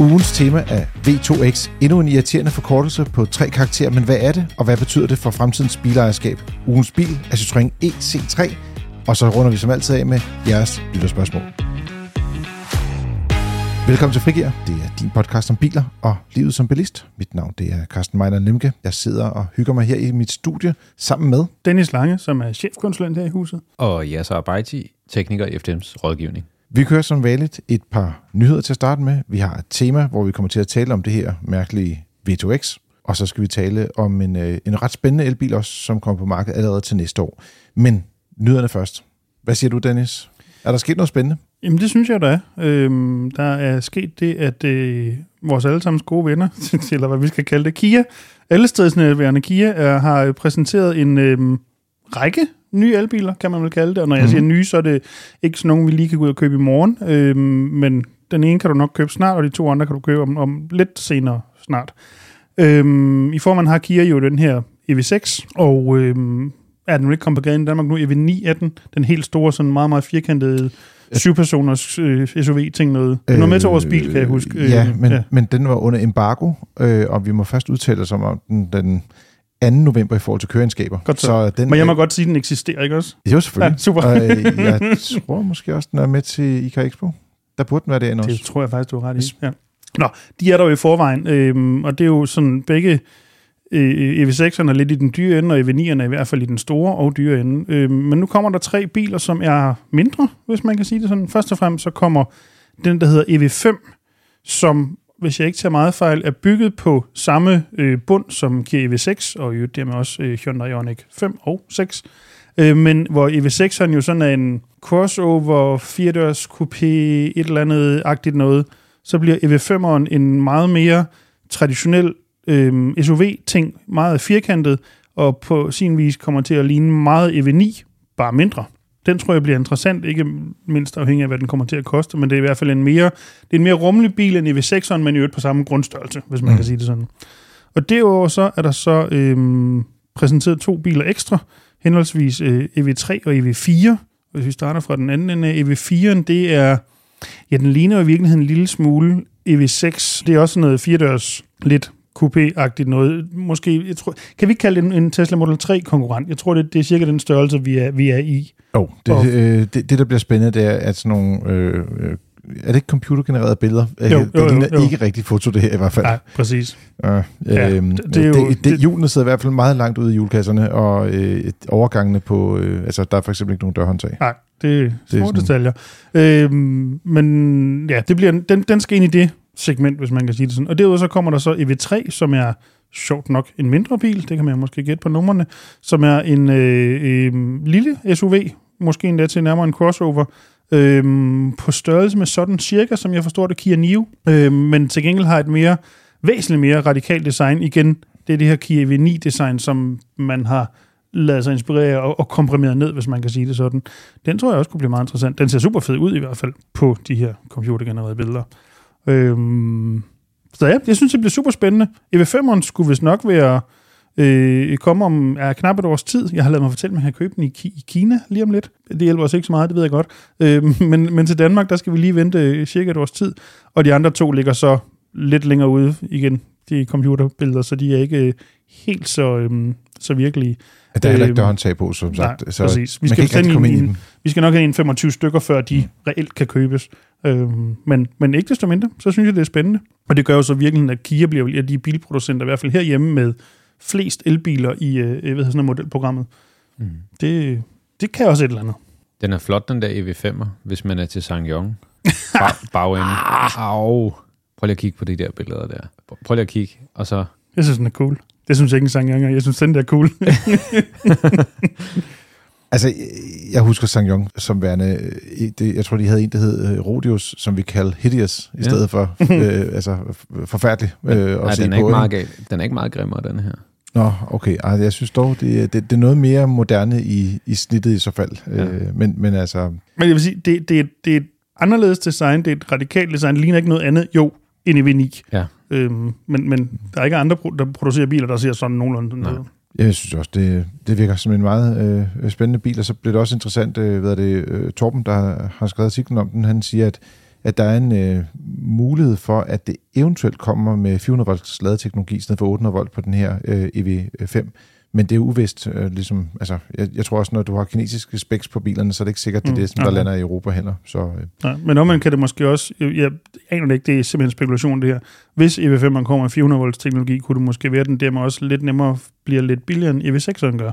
Ugens tema er V2X. Endnu en irriterende forkortelse på tre karakterer, men hvad er det, og hvad betyder det for fremtidens bilejerskab? Ugens bil er Citroën EC3, og så runder vi som altid af med jeres lytterspørgsmål. Velkommen til Frigir. Det er din podcast om biler og livet som bilist. Mit navn det er Carsten Meiner Lemke. Jeg sidder og hygger mig her i mit studie sammen med... Dennis Lange, som er chefkonsulent her i huset. Og Yasser Abaiti, tekniker i FDM's rådgivning. Vi kører som vanligt et par nyheder til at starte med. Vi har et tema, hvor vi kommer til at tale om det her mærkelige V2X. Og så skal vi tale om en, øh, en ret spændende elbil også, som kommer på markedet allerede til næste år. Men nyhederne først. Hvad siger du, Dennis? Er der sket noget spændende? Jamen, det synes jeg, der er. Øhm, der er sket det, at øh, vores allesammens gode venner, eller hvad vi skal kalde det, Kia, allestedsnærværende Kia, er, har øh, præsenteret en øh, række nye elbiler, kan man vel kalde det. Og når jeg mm. siger nye, så er det ikke sådan nogen, vi lige kan gå ud og købe i morgen. Øh, men den ene kan du nok købe snart, og de to andre kan du købe om, om lidt senere snart. Øh, I formen har Kia jo den her EV6, og øh, er den ikke kommet på gaden i Danmark nu, EV9 er den, den helt store, sådan meget, meget firkantede syvpersoners øh, SUV-ting noget. Er noget med til vores bil, kan jeg huske. Øh, ja, men, ja. men den var under embargo, øh, og vi må først udtale os om den, den 2. november i forhold til køreegenskaber. Godt så. så den, Men jeg må godt sige, at den eksisterer, ikke også? Jo, selvfølgelig. Ja, super. og, øh, jeg tror måske også, den er med til IK Expo. Der burde den være derinde også. Det tror jeg faktisk, du har ret i. Ja. Nå, de er der jo i forvejen, øhm, og det er jo sådan begge øh, EV6'erne er lidt i den dyre ende, og EV9'erne er i hvert fald i den store og dyre ende. Øhm, men nu kommer der tre biler, som er mindre, hvis man kan sige det sådan. Først og fremmest så kommer den, der hedder EV5, som hvis jeg ikke tager meget fejl, er bygget på samme øh, bund som Kia EV6, og jo dermed også øh, Hyundai Ioniq 5 og 6. Øh, men hvor EV6'eren jo sådan er en crossover, firedørs coupé, et eller andet agtigt noget, så bliver EV5'eren en meget mere traditionel øh, SUV-ting, meget firkantet, og på sin vis kommer til at ligne meget EV9, bare mindre den tror jeg bliver interessant, ikke mindst afhængig af, hvad den kommer til at koste, men det er i hvert fald en mere, det er en mere rummelig bil end EV6'eren, men i øvrigt på samme grundstørrelse, hvis man mm. kan sige det sådan. Og derudover så er der så øhm, præsenteret to biler ekstra, henholdsvis øh, EV3 og EV4. Hvis vi starter fra den anden ende af EV4'en, det er, ja, den ligner i virkeligheden en lille smule EV6. Det er også noget firedørs lidt coupé-agtigt noget. Måske, jeg tror, kan vi ikke kalde det en, en Tesla Model 3-konkurrent? Jeg tror, det, det er cirka den størrelse, vi er, vi er i. Jo, oh, det, øh, det, det, der bliver spændende, det er, at sådan nogle... Øh, øh er det ikke computergenererede billeder? Jo, jo, det ligner jo, jo. ikke rigtig foto, det her i hvert fald. Nej, præcis. Ja, øhm, det, det, er jo, det, det, julene sidder i hvert fald meget langt ude i julekasserne, og øh, overgangene på... Øh, altså, der er for eksempel ikke nogen dørhåndtag. Nej, det er små det er sådan, detaljer. Øhm, men ja, det bliver, den, den skal ind i det segment, hvis man kan sige det sådan. Og derudover så kommer der så EV3, som er sjovt nok en mindre bil, det kan man måske gætte på numrene, som er en øh, øh, lille SUV, måske endda til nærmere en crossover, øh, på størrelse med sådan cirka, som jeg forstår det, Kia Niro, øh, men til gengæld har et mere, væsentligt mere radikalt design. Igen, det er det her Kia EV9-design, som man har lavet sig inspirere og, og ned, hvis man kan sige det sådan. Den tror jeg også kunne blive meget interessant. Den ser super fed ud i hvert fald på de her computergenererede billeder. Øhm, så ja, jeg synes, det bliver super spændende. EV5'eren skulle vist nok være øh, komme om er knap et års tid. Jeg har lavet mig fortælle, at man kan købe den i, i Kina lige om lidt. Det hjælper os ikke så meget, det ved jeg godt. Øh, men, men til Danmark, der skal vi lige vente cirka et års tid. Og de andre to ligger så lidt længere ude igen, de computerbilleder, så de er ikke øh, helt så, øh, så virkelige. Ja, der er heller ikke dørhåndtag på, som sagt. Nej, så præcis. Vi skal, kan komme ind, vi skal nok have en 25 stykker, før de mm. reelt kan købes. Øhm, men, men ikke desto mindre, så synes jeg, det er spændende. Og det gør jo så virkelig, at Kia bliver ja, de bilproducenter, i hvert fald herhjemme, med flest elbiler i øh, jeg ved, sådan modelprogrammet. Mm. Det, det kan også et eller andet. Den er flot, den der EV5'er, hvis man er til Sangyong. Bag, bagende. Au. Prøv lige at kigge på de der billeder der. Prøv lige at kigge, og så... Jeg synes, den er cool. Det synes jeg ikke en Sangyong er. Jeg synes, den der er cool. Altså, jeg husker Sang Yong som værende, det, jeg tror, de havde en, der hed øh, Rodius, som vi kalder Hideous, i ja. stedet for, øh, altså, forfærdelig øh, at Nej, se den er, på. Ikke meget gal. den er ikke meget grimmere, den her. Nå, okay. Altså, jeg synes dog, det, det, det er noget mere moderne i, i snittet i så fald. Ja. Øh, men, men altså... Men jeg vil sige, det, det, det er et anderledes design, det er et radikalt design, det ligner ikke noget andet, jo, end i V9. Ja. Øhm, men, men der er ikke andre, der producerer biler, der ser sådan nogenlunde noget. Jeg synes også, det, det virker som en meget øh, øh, spændende bil, og så bliver det også interessant, øh, hvad det, øh, Torben, der har skrevet artiklen om den, han siger, at, at der er en øh, mulighed for, at det eventuelt kommer med 400 volts ladeteknologi i stedet for 800 volt på den her øh, EV5. Men det er uvist, øh, ligesom, altså, jeg, jeg tror også, når du har kinesiske specs på bilerne, så er det ikke sikkert, det er Mm, det, som der okay. lander i Europa heller. Så øh, Nej, men omvendt kan det måske også, jeg, jeg aner det ikke, det er simpelthen spekulation det her. Hvis EV5'eren kommer med 400 volts teknologi, kunne det måske være, at den dermed også lidt nemmere bliver lidt billigere end EV6'eren gør.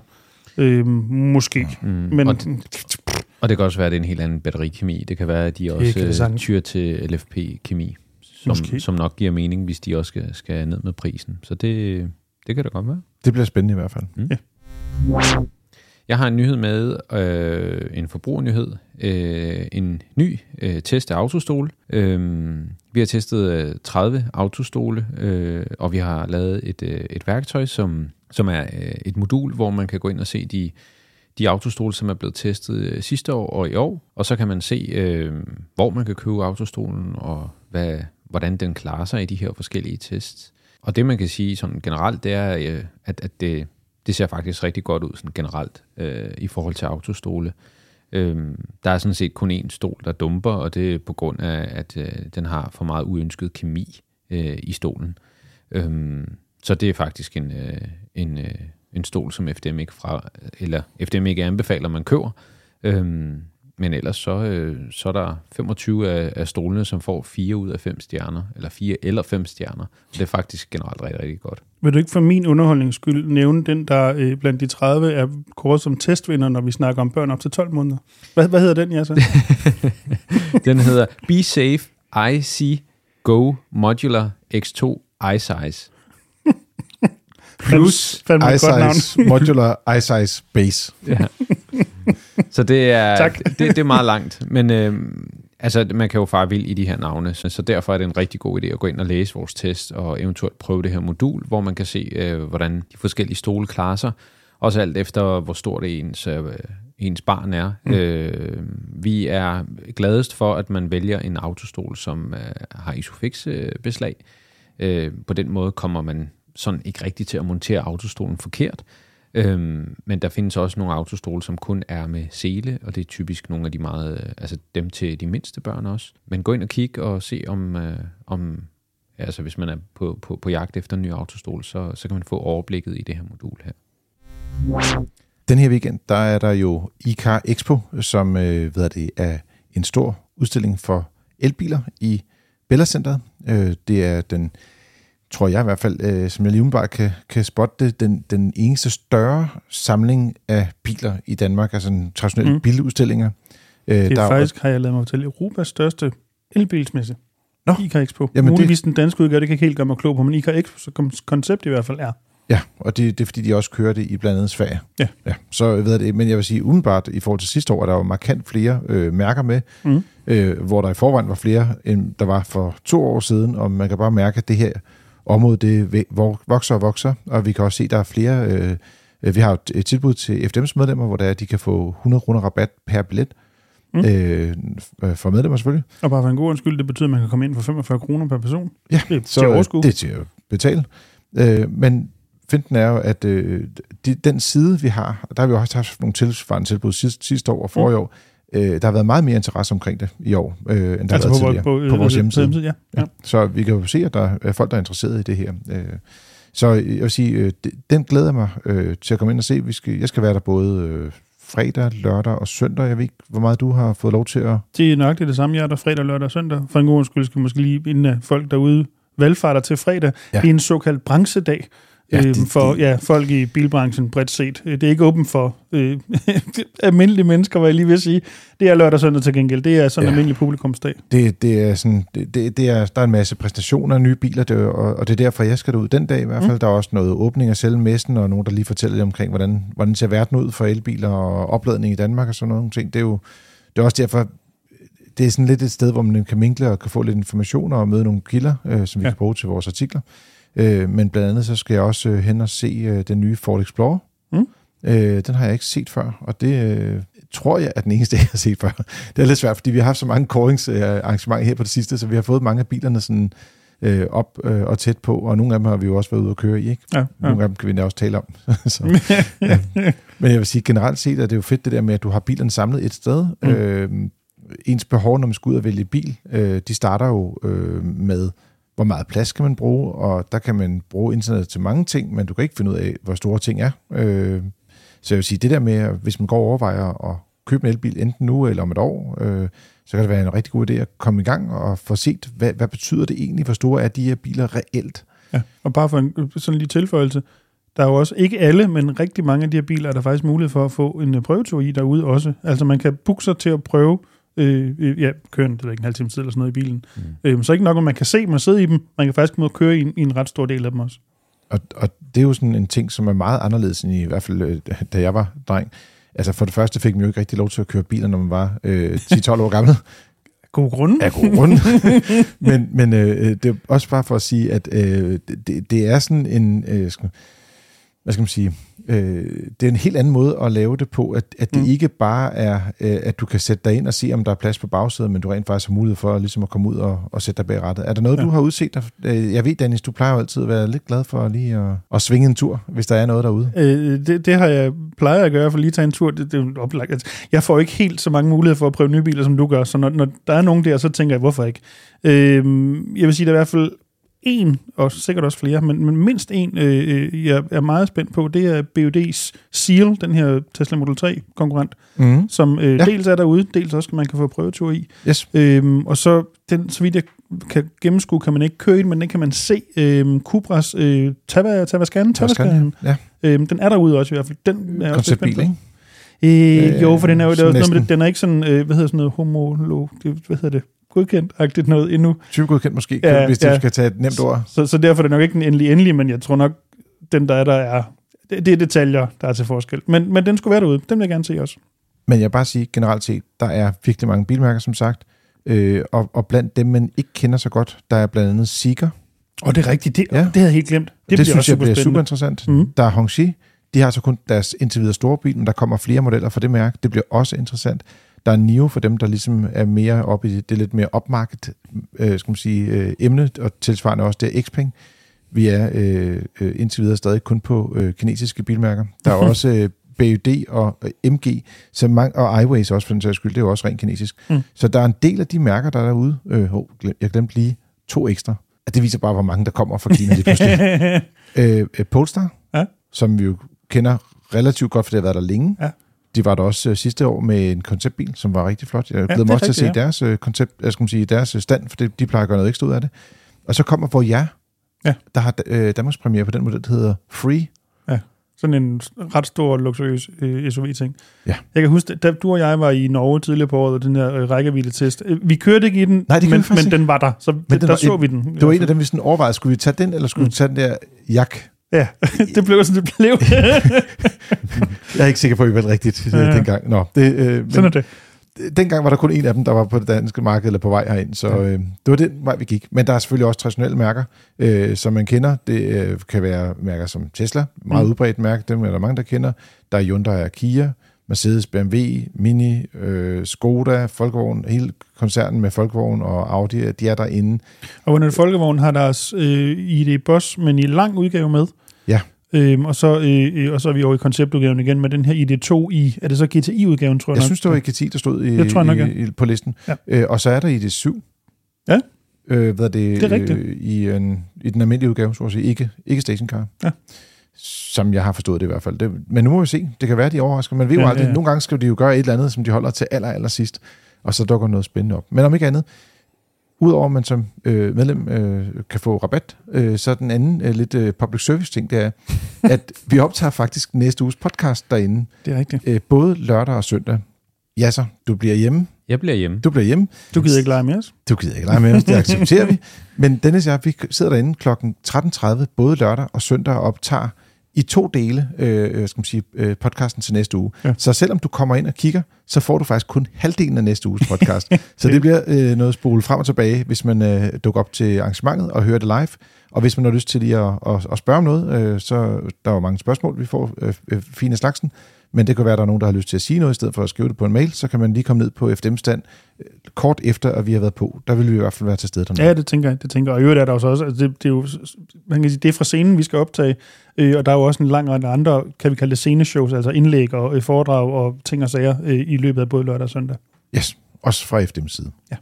Øh, måske. Mm. Men Og, og det kan også være, at det er en helt anden batterikemi. Det kan være, at de det også øh, tyrer til LFP-kemi, som, Måske. som nok giver mening, hvis de også skal, skal ned med prisen. Så det, det kan da godt være. Det bliver spændende i hvert fald. Jeg har en nyhed med, øh, en forbrugernyhed, øh, en ny øh, test af autostol. Øh, vi har testet øh, 30 autostole, øh, og vi har lavet et, øh, et værktøj, som, som er øh, et modul, hvor man kan gå ind og se de, de autostole, som er blevet testet øh, sidste år og i år. Og så kan man se, øh, hvor man kan købe autostolen, og hvad, hvordan den klarer sig i de her forskellige tests. Og det man kan sige sådan generelt, det er, øh, at, at det, det ser faktisk rigtig godt ud sådan generelt øh, i forhold til autostole. Øhm, der er sådan set kun én stol, der dumper, og det er på grund af, at øh, den har for meget uønsket kemi øh, i stolen. Øhm, så det er faktisk en, øh, en, øh, en stol, som FDM ikke, fra, eller FDM ikke anbefaler, man køber. Øhm, men ellers så, øh, så er der 25 af, af stolene, som får 4 ud af 5 stjerner, eller 4 eller 5 stjerner. Og det er faktisk generelt rigtig, rigtig godt. vil du ikke for min underholdnings skyld nævne den, der øh, blandt de 30 er kåret som testvinder, når vi snakker om børn op til 12 måneder? Hvad, hvad hedder den, ja så? Den hedder Be Safe IC Go Modular X2 iSize. Plus. Navn. iSize, modular iSize base. Ja. Så det er, Tak. det, det er meget langt. Men øh, altså, man kan jo fare vild i de her navne, så, så derfor er det en rigtig god idé at gå ind og læse vores test, og eventuelt prøve det her modul, hvor man kan se, øh, hvordan de forskellige stole klarer sig. Også alt efter, hvor stort ens, øh, ens barn er. Mm. Øh, vi er gladest for, at man vælger en autostol, som øh, har Isofix-beslag. Øh, på den måde kommer man sådan ikke rigtig til at montere autostolen forkert. Øhm, men der findes også nogle autostole, som kun er med sele, og det er typisk nogle af de meget, øh, altså dem til de mindste børn også. Men gå ind og kig og se om, øh, om altså hvis man er på, på, på jagt efter en ny autostol, så, så kan man få overblikket i det her modul her. Den her weekend, der er der jo iCar Expo, som øh, hvad det, er en stor udstilling for elbiler i Bella Centeret. Øh, det er den, tror jeg i hvert fald, øh, som jeg lige umiddelbart kan, kan spotte det, den, den eneste større samling af biler i Danmark, altså en traditionelle Mm. biludstillinger. Øh, Det der er er faktisk, har jeg lavet mig fortælle, Europas største elbilsmesse. Nå. ICA Expo. Jamen, Muligvis den danske udgave, det kan ikke helt gøre mig klog på, men ICA Expo, så koncept i hvert fald er. Ja, og det, det er fordi, de også kører det i blandt andet Sverige. Ja. ja. Så ved jeg det, men jeg vil sige, umiddelbart i forhold til sidste år, er der jo markant flere øh, mærker med, Mm. øh, hvor der i forvejen var flere, end der var for to år siden, og man kan bare mærke, at det her område, det vokser og vokser, og vi kan også se, at der er flere, øh, øh, vi har et- tilbud til FDM's medlemmer, hvor der er, at de kan få 100 kroner rabat per billet, Mm. øh, f- for medlemmer selvfølgelig. Og bare for en god undskyld, det betyder, at man kan komme ind for 45 kroner per person. Ja, Det er så til at øh, overskue. det er til at betale. Øh, men finten er jo, at øh, de, den side, vi har, der har vi jo også haft nogle tilsvarende tilbud sidste, sidste år og forrige mm. år, øh, der har været meget mere interesse omkring det i år, øh, end der altså har været på, tidligere på, på vores øh, hjemmeside. ja. ja. Ja. Så vi kan jo se, at der er folk, der er interesseret i det her. Øh, så jeg vil sige, øh, det- den glæder mig øh, til at komme ind og se. Vi skal, jeg skal være der både øh, fredag, lørdag og søndag. Jeg ved ikke, hvor meget du har fået lov til at... Det er nøjagtigt det samme, jeg er der fredag, lørdag og søndag. For en god undskyld skal måske lige, inden øh, folk derude valgfarter til fredag. Ja. det er en såkaldt branchedag. Ja, Ja, det- øhm, for det- ja, folk i bilbranchen bredt set. Øh, Det er ikke åbent for øh, almindelige mennesker, hvad jeg lige vil sige. Det er lørdag og søndag til gengæld. Det er sådan en Ja. almindelig publikumsdag. Det, det er sådan, det, det, er, der er en masse præstationer af nye biler, det, og, og det er derfor, jeg skal derud den dag i hvert fald. Mm. Der er også noget åbning af selve messen, og nogen, der lige fortæller omkring, hvordan, hvordan ser verden ud for elbiler og opladning i Danmark og sådan nogle ting. Det er jo det er også derfor, det er sådan lidt et sted, hvor man kan minkle og kan få lidt informationer og møde nogle kilder, øh, som vi ja. kan bruge til vores artikler. Øh, men blandt andet så skal jeg også øh, hen og se øh, den nye Ford Explorer. Mm. Øh, den har jeg ikke set før, og det øh, tror jeg er den eneste, jeg har set før. Det er lidt svært, fordi vi har haft så mange kåringsarrangementer her på det sidste, så vi har fået mange af bilerne sådan øh, op øh, og tæt på, og nogle af dem har vi jo også været ude at køre i, ikke? Ja, ja. Nogle af dem kan vi da også tale om. så, ja. Men jeg vil sige, generelt set er det jo fedt det der med, at du har bilerne samlet et sted. Mm. Øh, ens behov, når man skal ud og vælge bil, øh, de starter jo øh, med, hvor meget plads kan man bruge, og der kan man bruge internet til mange ting, men du kan ikke finde ud af, hvor store ting er. Øh, så jeg vil sige, det der med, hvis man går og overvejer at købe en elbil enten nu eller om et år, øh, så kan det være en rigtig god idé at komme i gang og få set, hvad, hvad betyder det egentlig, hvor store er de her biler reelt? Ja, og bare for en sådan lige tilføjelse, der er jo også, ikke alle, men rigtig mange af de her biler, er der faktisk mulighed for at få en prøvetur i derude også. Altså man kan booke sig til at prøve, øh, øh, ja, køre en, det ikke en halv time tid eller sådan noget i bilen. Mm. Øh, så ikke nok, at man kan se, man sidder i dem, man kan faktisk komme og køre i en, i en ret stor del af dem også. Og, og det er jo sådan en ting, som er meget anderledes end i, i hvert fald, øh, da jeg var dreng. Altså for det første fik man jo ikke rigtig lov til at køre biler, når man var øh, 10-12 år gammel. God grund. Af god grund. men men øh, det er også bare for at sige, at øh, det, det er sådan en... Øh, hvad skal man sige, øh, det er en helt anden måde at lave det på, at, at det mm. ikke bare er, øh, at du kan sætte dig ind og se, om der er plads på bagsædet, men du rent faktisk har mulighed for ligesom at komme ud og, og sætte dig bag rattet. Er der noget, ja. du har udset dig? Øh, jeg ved, Dennis, du plejer jo altid at være lidt glad for lige at, at svinge en tur, hvis der er noget derude. Øh, det, det har jeg plejer at gøre, for lige at tage en tur. Det, det er oplagt. Altså, jeg får ikke helt så mange muligheder for at prøve nye biler, som du gør, så når, når der er nogen der, så tænker jeg, hvorfor ikke? Øh, jeg vil sige, at i hvert fald en, og sikkert også flere, men, men mindst en, øh, jeg er meget spændt på, det er BUD's Seal, den her Tesla Model 3 konkurrent, mm. som øh, ja. dels er derude, dels også man kan få prøvetur i. Yes. Øhm, og så, den, så vidt jeg kan gennemskue, kan man ikke køre i men den kan man se. Øhm, Cupras øh, Tava, Tavascan, Tavascan, ja. øhm, den er derude også i hvert fald. Den er Konceptbil, ikke? Øh, jo, for den er jo der er noget med det, den er ikke sådan, øh, hvad hedder sådan noget, homolog, det, hvad hedder det? Godkendt-agtigt noget endnu. Typegodkendt måske, ja, hvis ja. du skal tage et nemt ord. Så, så derfor er det nok ikke den endelige endelig, men jeg tror nok, den der er, der er, det, det er detaljer, der er til forskel. Men, men den skulle være derude, den vil jeg gerne se også. Men jeg vil bare sige, generelt set, der er virkelig mange bilmærker, som sagt, øh, og, og blandt dem, man ikke kender så godt, der er blandt andet Seeker. Og det er rigtigt, det, ja. det havde jeg helt glemt. Det, det synes jeg bliver super interessant. Mm. Der er Hongxi, de har så kun deres indtil videre store bil, men der kommer flere modeller fra det mærke. Det bliver også interessant. Der er NIO for dem, der ligesom er mere oppe i det lidt mere opmarket øh, skal man sige, øh, emne, og tilsvarende også det er Xpeng. Vi er øh, øh, indtil videre stadig kun på øh, kinesiske bilmærker. Der er også øh, BUD og øh, MG, så mange, og iWays også for den sags skyld, det er jo også rent kinesisk. Mm. Så der er en del af de mærker, der er derude. Øh, oh, jeg glemte lige to ekstra. Det viser bare, hvor mange der kommer fra Kina lige pludselig. øh, øh, Polestar, ja. som vi jo kender relativt godt, for det har været der længe. Ja. De var der også uh, sidste år med en konceptbil, som var rigtig flot. Jeg glæder ja, mig også til at se ja. deres uh, koncept, jeg skal sige, deres stand, for det, de plejer at gøre noget ekstra ud af det. Og så kommer hvor jeg, ja. der har uh, Danmarks premiere på den model, der hedder Free. Ja, sådan en ret stor, luksuriøs uh, SUV-ting. Ja. Jeg kan huske, da du og jeg var i Norge tidligere på året, og den her uh, rækkevidde-test, vi kørte ikke i den, Nej, det men, men den var der, så men det, der var, så vi den. Det var en af dem, vi sådan overvejede, skulle vi tage den, eller skulle mm. vi tage den der jak? Ja, det blev sådan, det blev. jeg er ikke sikker på, at I valgte rigtigt ja. dengang. Nå, det, øh, men sådan er det. Dengang var der kun en af dem, der var på det danske marked eller på vej herind, så ja. øh, det var den vej, vi gik. Men der er selvfølgelig også traditionelle mærker, øh, som man kender. Det øh, kan være mærker som Tesla, meget mm. udbredt mærke, dem er der mange, der kender. Der er Hyundai og Kia, Mercedes, BMW, Mini, øh, Skoda, Folkevogn, hele koncernen med Folkevogn og Audi, de er derinde. Og under Folkevogn har deres øh, ID Boss, men i lang udgave med. Ja. Øhm, og, så, øh, øh, og så er vi over i konceptudgaven igen med den her ID2 i, er det så GTI-udgaven, tror jeg Jeg nok? synes, det var GTI, der stod i, det tror jeg nok, i, i, på listen. Ja. Øh, og så er der ID7. Ja. Øh, hvad er det, det er rigtigt. Øh, i, en, I den almindelige udgave, så at sige, ikke, ikke stationcar. Ja. Som jeg har forstået det i hvert fald. Det, men nu må vi se. Det kan være, de overrasker. Man ved jo ja, aldrig. Ja, ja. Nogle gange skal de jo gøre et eller andet, som de holder til aller, aller sidst. Og så dukker noget spændende op. Men om ikke andet, Udover at man som øh, medlem øh, kan få rabat, øh, så den anden øh, lidt øh, public service ting, det er, at vi optager faktisk næste uges podcast derinde. Det er rigtigt. Øh, både lørdag og søndag. Ja så, du bliver hjemme. Jeg bliver hjemme. Du bliver hjemme. Du gider ikke lege med os. Du gider ikke lege med os, det accepterer vi. Men Dennis og jeg, vi sidder derinde kl. 13.30, både lørdag og søndag, og optager i to dele øh, skal man sige, øh, podcasten til næste uge. Ja. Så selvom du kommer ind og kigger, så får du faktisk kun halvdelen af næste uges podcast. så det bliver øh, noget spole frem og tilbage, hvis man øh, dukker op til arrangementet og hører det live. Og hvis man har lyst til lige at, at, at spørge om noget, øh, så der er jo mange spørgsmål, vi får øh, øh, fine slagsen. Men det kan være, at der er nogen, der har lyst til at sige noget, i stedet for at skrive det på en mail, så kan man lige komme ned på FDM-stand øh, kort efter, at vi har været på. Der vil vi i hvert fald være til stede dernede. Ja, det tænker jeg. Det tænker jeg. Og i øvrigt er der også, altså det, det, er jo, man kan sige, det er fra scenen, vi skal optage, øh, og der er jo også en lang række andre, kan vi kalde det sceneshows, altså indlæg og øh, foredrag og ting og sager øh, i løbet af både lørdag og søndag. Yes, også fra FDM's side. Ja.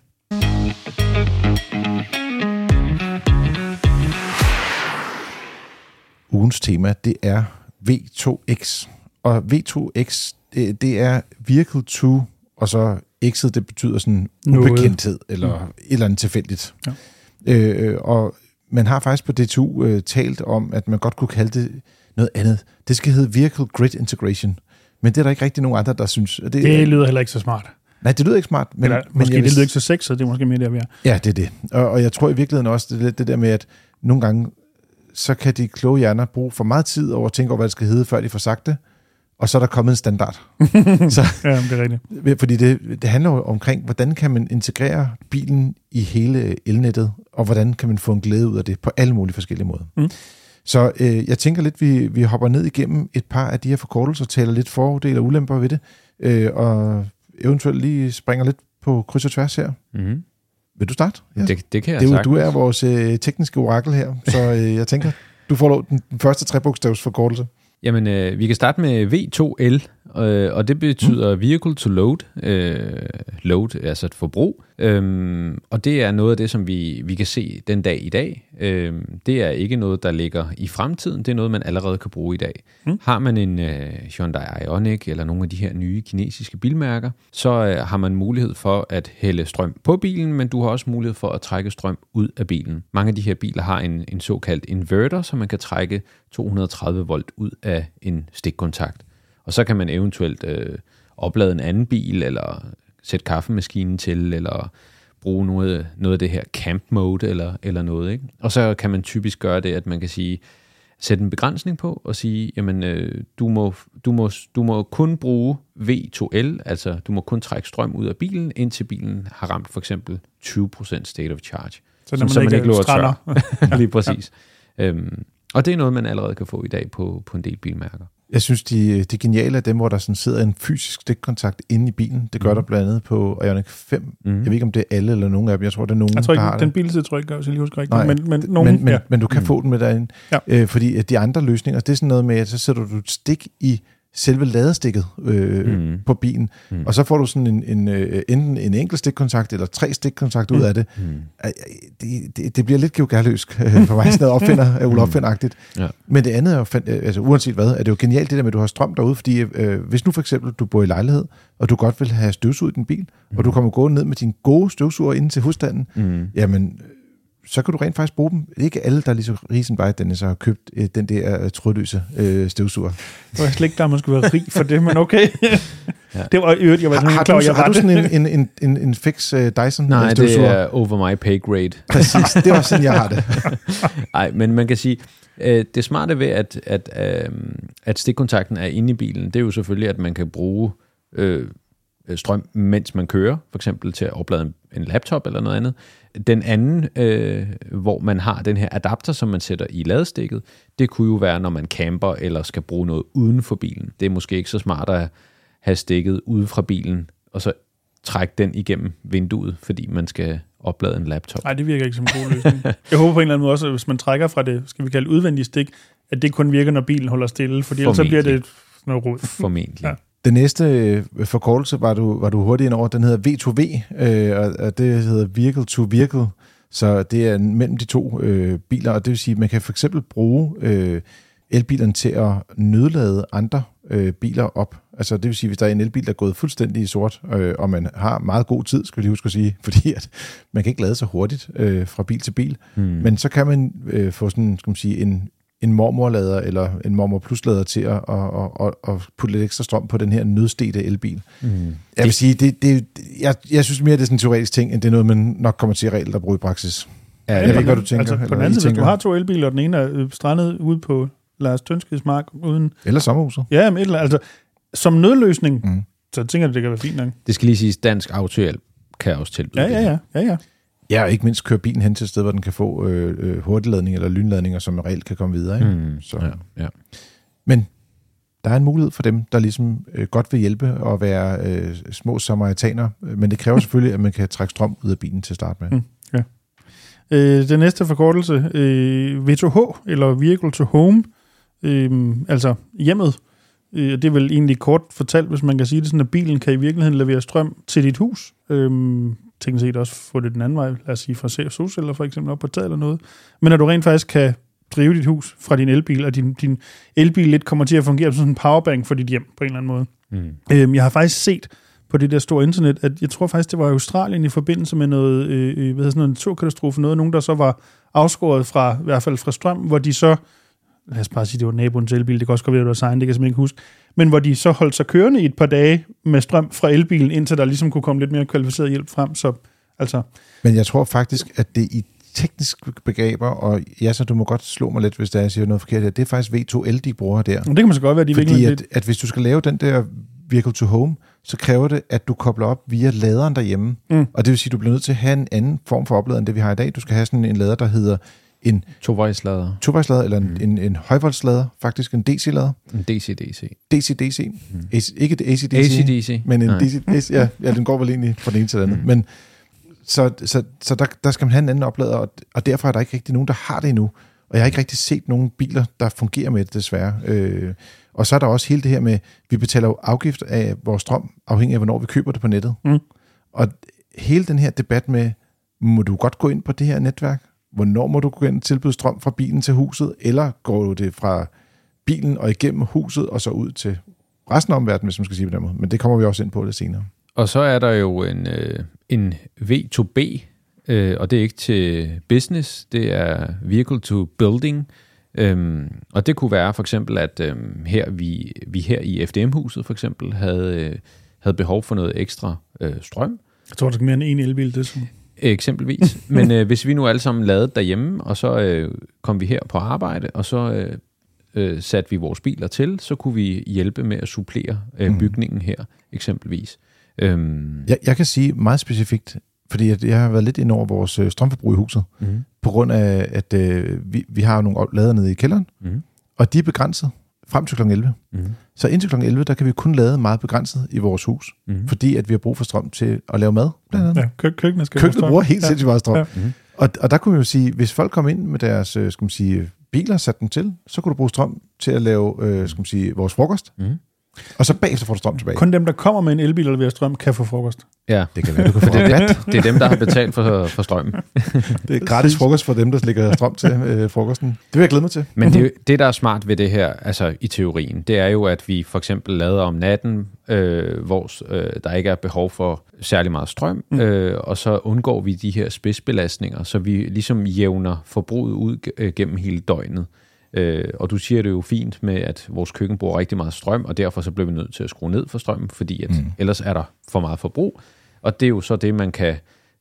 Ugens tema, det er V2X. Og V2X, det, det er Vehicle 2, og så X'et, det betyder sådan Noget. ubekendthed, eller mm. et eller andet tilfældigt. Ja. Øh, og man har faktisk på DTU øh, talt om, at man godt kunne kalde det noget andet. Det skal hedde Vehicle Grid Integration. Men det er der ikke rigtig nogen andre, der synes. Det, Det lyder heller ikke så smart. nej, det lyder ikke smart. Men, Eller, men måske jeg det lyder ikke så sexet, det er måske mere der, vi er. Ja, det er det. Og, og jeg tror i virkeligheden også, det er lidt det der med, at nogle gange, så kan de kloge hjerner bruge for meget tid over at tænke over, hvad det skal hedde, før de får sagt det. Og så er der kommet en standard. så, Ja, det er rigtigt. fordi det, det handler jo omkring, hvordan kan man integrere bilen i hele elnettet, og hvordan kan man få en glæde ud af det på alle mulige forskellige måder. Mm. Så øh, jeg tænker lidt, vi, vi hopper ned igennem et par af de her forkortelser, taler lidt fordele og ulemper ved det, øh, og eventuelt lige springer lidt på kryds og tværs her. Mm-hmm. Vil du starte? Ja. Det, det kan jeg Det er jo, sagt. du er vores øh, tekniske orakel her, så øh, jeg tænker, du får lov den, den første trebogstavs forkortelse. Jamen, øh, vi kan starte med V2L, øh, og det betyder Vehicle to Load. Øh, load, altså et forbrug. Øhm, og det er noget af det, som vi, vi kan se den dag i dag. Øhm, det er ikke noget, der ligger i fremtiden. Det er noget, man allerede kan bruge i dag. Mm. Har man en øh, Hyundai Ioniq eller nogle af de her nye kinesiske bilmærker, så øh, har man mulighed for at hælde strøm på bilen, men du har også mulighed for at trække strøm ud af bilen. Mange af de her biler har en, en såkaldt inverter, så man kan trække 230 volt ud af en stikkontakt. Og så kan man eventuelt øh, oplade en anden bil, eller sætte kaffemaskinen til, eller bruge noget, noget af det her camp mode, eller, eller noget. Ikke? Og så kan man typisk gøre det, at man kan sige, sætte en begrænsning på og sige, jamen øh, du, må, du, må, du må kun bruge V2L, altså du må kun trække strøm ud af bilen, indtil bilen har ramt for eksempel 20% state of charge. Så når så man, man ikke ikke strander. Lige præcis. Ja. Øhm, og det er noget, man allerede kan få i dag på, på en del bilmærker. Jeg synes, de, de geniale er dem, hvor der sådan sidder en fysisk stikkontakt inde i bilen. Det gør Mhm. der blandt andet på Ioniq 5. Mm. Jeg ved ikke, om det er alle eller nogen af dem. Jeg tror, det er nogen, Jeg tror der ikke, det. den bil tror jeg ikke, hvis jeg lige husker rigtigt. Men, men, nogen, men, men, ja. men du kan Mm. få den med derinde. Ja. Øh, fordi de andre løsninger, det er sådan noget med, at så sætter du et stik i selve ladestikket øh, Mm. mm. på bilen, Mm. mm. og så får du sådan en, en, øh, enten en enkelt stikkontakt eller tre stikkontakter mm. ud af det. Mm. Det, det, det bliver lidt geogaløsk øh, for mig, sådan noget opfinder, øh, Ole Opfinder-agtigt. Ja. Men det andet er jo, altså uanset hvad, er det jo genialt det der med, at du har strøm derude, fordi øh, hvis nu for eksempel du bor i lejlighed, og du godt vil have støvsug i din bil, mm. og du kommer gående ned med din gode støvsuger ind til husstanden, Mm. jamen, så kan du rent faktisk bruge dem. Det er ikke alle, der er lige så rige som dig, Dennis, har købt øh, den der øh, trådløse øh, støvsuger. Det var slet ikke, der man skulle være rig for det, men okay. Ja. Det var øvrigt, jeg var Har, sådan har, klar, du, jeg har du det. sådan en, en, en, en, en fix øh, Dyson Nej, det støvsuger? er over my pay grade. Præcis, det var sådan, jeg har det. Nej, men man kan sige, øh, det smarte ved, at, at, øh, at stikkontakten er inde i bilen, det er jo selvfølgelig, at man kan bruge øh, strøm, mens man kører, for eksempel til at oplade en, laptop eller noget andet. Den anden, øh, hvor man har den her adapter, som man sætter i ladestikket, det kunne jo være, når man camper eller skal bruge noget uden for bilen. Det er måske ikke så smart at have stikket ude fra bilen, og så trække den igennem vinduet, fordi man skal oplade en laptop. Nej, det virker ikke som en god løsning. Jeg håber på en eller anden måde også, at hvis man trækker fra det, skal vi kalde udvendige stik, at det kun virker, når bilen holder stille, fordi ellers så bliver det noget rod. Formentlig. Ja. Den næste øh, forkortelse var du, var du hurtigt ind over, den hedder V2V, øh, og, og det hedder Vehicle to Vehicle, så det er mellem de to øh, biler, og det vil sige, at man kan for eksempel bruge øh, elbilerne til at nødlade andre øh, biler op. Altså det vil sige, hvis der er en elbil, der er gået fuldstændig i sort, øh, og man har meget god tid, skal vi lige huske at sige, fordi at man kan ikke lade så hurtigt øh, fra bil til bil, Hmm. men så kan man øh, få sådan, skal man sige, en, en mormorlader eller en mormor pluslader til at, at, at, at, putte lidt ekstra strøm på den her nødstede elbil. Mm. Jeg vil sige, det, det, jeg, jeg synes mere, det er sådan en teoretisk ting, end det er noget, man nok kommer til reelt at bruge i praksis. Ja, jeg ved ikke, hvad du tænker, Altså, på den anden side, hvis du har to elbiler, og den ene er øh, strandet ude på Lars Tønskeds mark, uden... Eller sommerhuset. Ja, men et eller altså, som nødløsning, Mm. så tænker jeg, det kan være fint nok. Det skal lige siges, dansk autohjælp kan også tilbyde Ja, ja, ja. ja, ja. Ja, og ikke mindst køre bilen hen til et sted, hvor den kan få øh, øh, hurtigladning eller lynladninger, som reelt kan komme videre. Ikke? Mm. Så. Ja, ja. Men der er en mulighed for dem, der ligesom øh, godt vil hjælpe og være øh, små samaritaner, men det kræver selvfølgelig, at man kan trække strøm ud af bilen til at starte med. Mm. Øh, den næste forkortelse, øh, V2H, eller Vehicle to Home, øh, altså hjemmet, Øh, det er vel egentlig kort fortalt, hvis man kan sige det sådan, at bilen kan i virkeligheden levere strøm til dit hus. Øhm, tænk set også få det den anden vej, lad os sige fra solceller for eksempel op på taget eller noget. Men at du rent faktisk kan drive dit hus fra din elbil, og din, din elbil lidt kommer til at fungere som sådan en powerbank for dit hjem på en eller anden måde. Mm. Øhm, jeg har faktisk set på det der store internet, at jeg tror faktisk, det var i Australien i forbindelse med noget, øh, øh hvad hedder sådan noget naturkatastrofe, noget, nogen der så var afskåret fra, i hvert fald fra strøm, hvor de så, lad os bare sige, det var naboens elbil, det kan også godt være, det var sign, det kan jeg simpelthen ikke huske, men hvor de så holdt sig kørende i et par dage med strøm fra elbilen, indtil der ligesom kunne komme lidt mere kvalificeret hjælp frem, så altså... Men jeg tror faktisk, at det i tekniske begreber, og ja, så du må godt slå mig lidt, hvis der jeg siger noget forkert her, det er faktisk V2L, de bruger der. Det kan man så godt være, de Fordi at, at hvis du skal lave den der vehicle to home, så kræver det, at du kobler op via laderen derhjemme. Mm. Og det vil sige, at du bliver nødt til at have en anden form for oplader, end det vi har i dag. Du skal have sådan en lader, der hedder en tovejslader. Tovejslader, eller en, mm. en, en højvoldslader, faktisk en DC-lader. En DC-DC. DC-DC. Mm. AC, ikke et AC-DC, AC-DC. men en DC, ja, ja, den går vel egentlig fra den ene til den anden. Mm. Men så, så, så der, der skal man have en anden oplader, og, og derfor er der ikke rigtig nogen, der har det endnu. Og jeg har ikke rigtig set nogen biler, der fungerer med det, desværre. Øh, og så er der også hele det her med, vi betaler jo afgift af vores strøm, afhængig af, hvornår vi køber det på nettet. Mm. Og hele den her debat med, må du godt gå ind på det her netværk? Hvornår må du gå ind og tilbyde strøm fra bilen til huset? Eller går du det fra bilen og igennem huset, og så ud til resten af omverdenen, hvis man skal sige på den måde. Men det kommer vi også ind på det senere. Og så er der jo en, øh, en V2B, øh, og det er ikke til business, det er vehicle to building, Øhm, og det kunne være for eksempel, at øhm, her vi, vi her i FDM-huset for eksempel havde, øh, havde behov for noget ekstra øh, strøm. Jeg tror, det er mere end en elbil, det sådan. Eksempelvis. Men øh, hvis vi nu alle sammen lavede derhjemme, og så øh, kom vi her på arbejde, og så øh, øh, satte vi vores biler til, så kunne vi hjælpe med at supplere øh, mm. bygningen her, eksempelvis. Øhm. Jeg, jeg kan sige meget specifikt, fordi jeg har været lidt ind over vores øh, strømforbrug i huset, mm. på grund af, at øh, vi, vi har nogle lader nede i kælderen, mm. og de er begrænset frem til kl. 11. Mm. Så indtil kl. 11, der kan vi kun lade meget begrænset i vores hus, mm. fordi at vi har brug for strøm til at lave mad, blandt andet. Ja, kø- køkkenet skal Køkkenet bruger helt ja. sindssygt meget strøm. Ja. Mm. Og, og der kunne vi jo sige, hvis folk kom ind med deres øh, skal man sige, biler, satte dem til, så kunne du bruge strøm til at lave øh, skal man sige, vores frokost. Mm. Og så bagefter får du strøm tilbage. Kun dem, der kommer med en elbil eller ved strøm, kan få frokost. Ja, det kan være, du kan få det, det, det er dem, der har betalt for, for strømmen. det er gratis frokost for dem, der lægger strøm til øh, frokosten. Det vil jeg glæde mig til. Men det, det, der er smart ved det her, altså i teorien, det er jo, at vi for eksempel lader om natten, øh, hvor øh, der ikke er behov for særlig meget strøm, mm. øh, og så undgår vi de her spidsbelastninger, så vi ligesom jævner forbruget ud øh, gennem hele døgnet. Øh, og du siger det jo fint med, at vores køkken bruger rigtig meget strøm, og derfor så bliver vi nødt til at skrue ned for strømmen, fordi at mm. ellers er der for meget forbrug. Og det er jo så det, man kan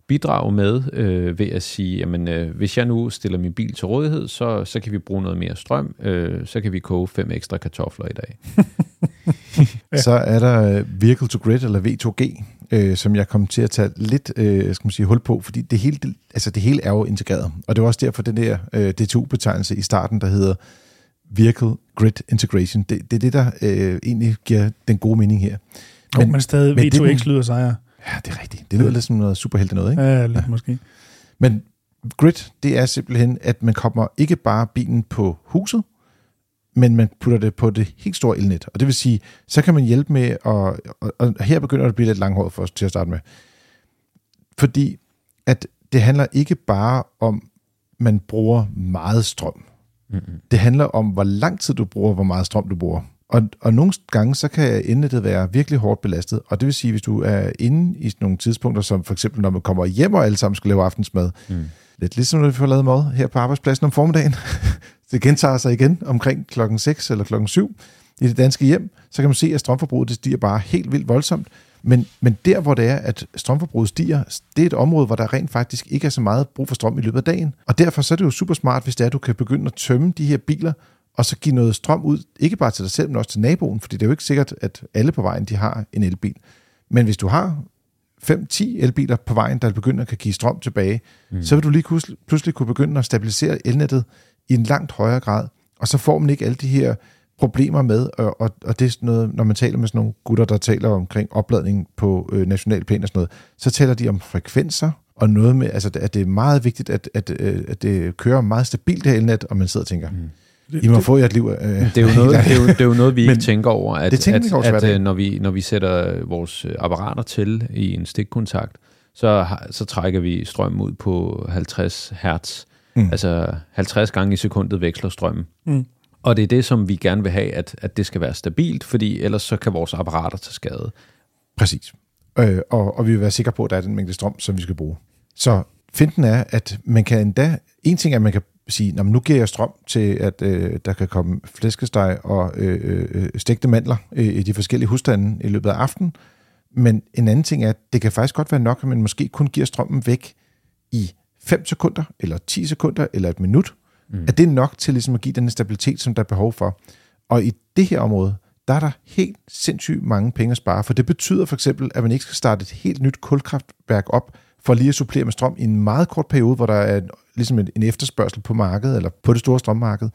bidrage med øh, ved at sige, jamen øh, hvis jeg nu stiller min bil til rådighed, så, så kan vi bruge noget mere strøm, øh, så kan vi koge fem ekstra kartofler i dag. ja. Så er der uh, Vehicle to Grid, eller V2G, øh, som jeg kom til at tage lidt øh, skal man sige, hul på, fordi det hele, det, altså det hele er jo integreret. Og det var også derfor den der øh, DTU-betegnelse i starten, der hedder Vehicle Grid Integration. Det, det er det, der øh, egentlig giver den gode mening her. Men, oh, men stadig men V2X det, lyder sejr. Ja, det er rigtigt. Det lyder lidt som noget superhelte noget, ikke? Ja, lidt ja. måske. Men grid, det er simpelthen, at man kommer ikke bare bilen på huset, men man putter det på det helt store elnet. Og det vil sige, så kan man hjælpe med, at, og, og her begynder det at blive lidt langhåret for os til at starte med. Fordi at det handler ikke bare om, man bruger meget strøm. Mm-hmm. Det handler om, hvor lang tid du bruger, hvor meget strøm du bruger. Og, og nogle gange, så kan elnettet være virkelig hårdt belastet. Og det vil sige, hvis du er inde i nogle tidspunkter, som for eksempel, når man kommer hjem og alle sammen skal lave aftensmad, mm. lidt ligesom når vi får lavet mad her på arbejdspladsen om formiddagen, det gentager sig igen omkring klokken 6 eller klokken 7 i det danske hjem, så kan man se, at strømforbruget det stiger bare helt vildt voldsomt. Men, men der, hvor det er, at strømforbruget stiger, det er et område, hvor der rent faktisk ikke er så meget brug for strøm i løbet af dagen. Og derfor så er det jo super smart, hvis det er, at du kan begynde at tømme de her biler, og så give noget strøm ud, ikke bare til dig selv, men også til naboen, fordi det er jo ikke sikkert, at alle på vejen de har en elbil. Men hvis du har 5-10 elbiler på vejen, der begynder at kan give strøm tilbage, mm. så vil du lige pludselig kunne begynde at stabilisere elnettet i en langt højere grad, og så får man ikke alle de her problemer med, og, og, og det er sådan noget, når man taler med sådan nogle gutter, der taler omkring opladning på øh, nationalplan og sådan noget, så taler de om frekvenser, og noget med, altså at det er meget vigtigt, at, at, øh, at det kører meget stabilt det her elnet, og man sidder og tænker, mm I må få jer et liv. Øh, det, er jo noget, det, er jo, det er jo noget, vi ikke tænker over, at, det tænker at, at, at dag. når, vi, når vi sætter vores øh, apparater til i en stikkontakt, så, så trækker vi strøm ud på 50 hertz. Mm. Altså 50 gange i sekundet veksler strømmen. Mm. Og det er det, som vi gerne vil have, at, at det skal være stabilt, fordi ellers så kan vores apparater tage skade. Præcis. Øh, og, og vi vil være sikre på, at der er den mængde strøm, som vi skal bruge. Så finten er, at man kan endda... En ting er, at man kan sige, "Nå, nu giver jeg strøm til, at øh, der kan komme flæskesteg og øh, øh, stegte mandler øh, i de forskellige husstande i løbet af aftenen. Men en anden ting er, at det kan faktisk godt være nok, at man måske kun giver strømmen væk i 5 sekunder, eller 10 sekunder, eller et minut. Mm. Er det nok til ligesom at give den stabilitet, som der er behov for? Og i det her område, der er der helt sindssygt mange penge at spare, for det betyder for eksempel, at man ikke skal starte et helt nyt kulkraftværk op, for lige at supplere med strøm i en meget kort periode, hvor der er ligesom en, en efterspørgsel på markedet, eller på det store strømmarked.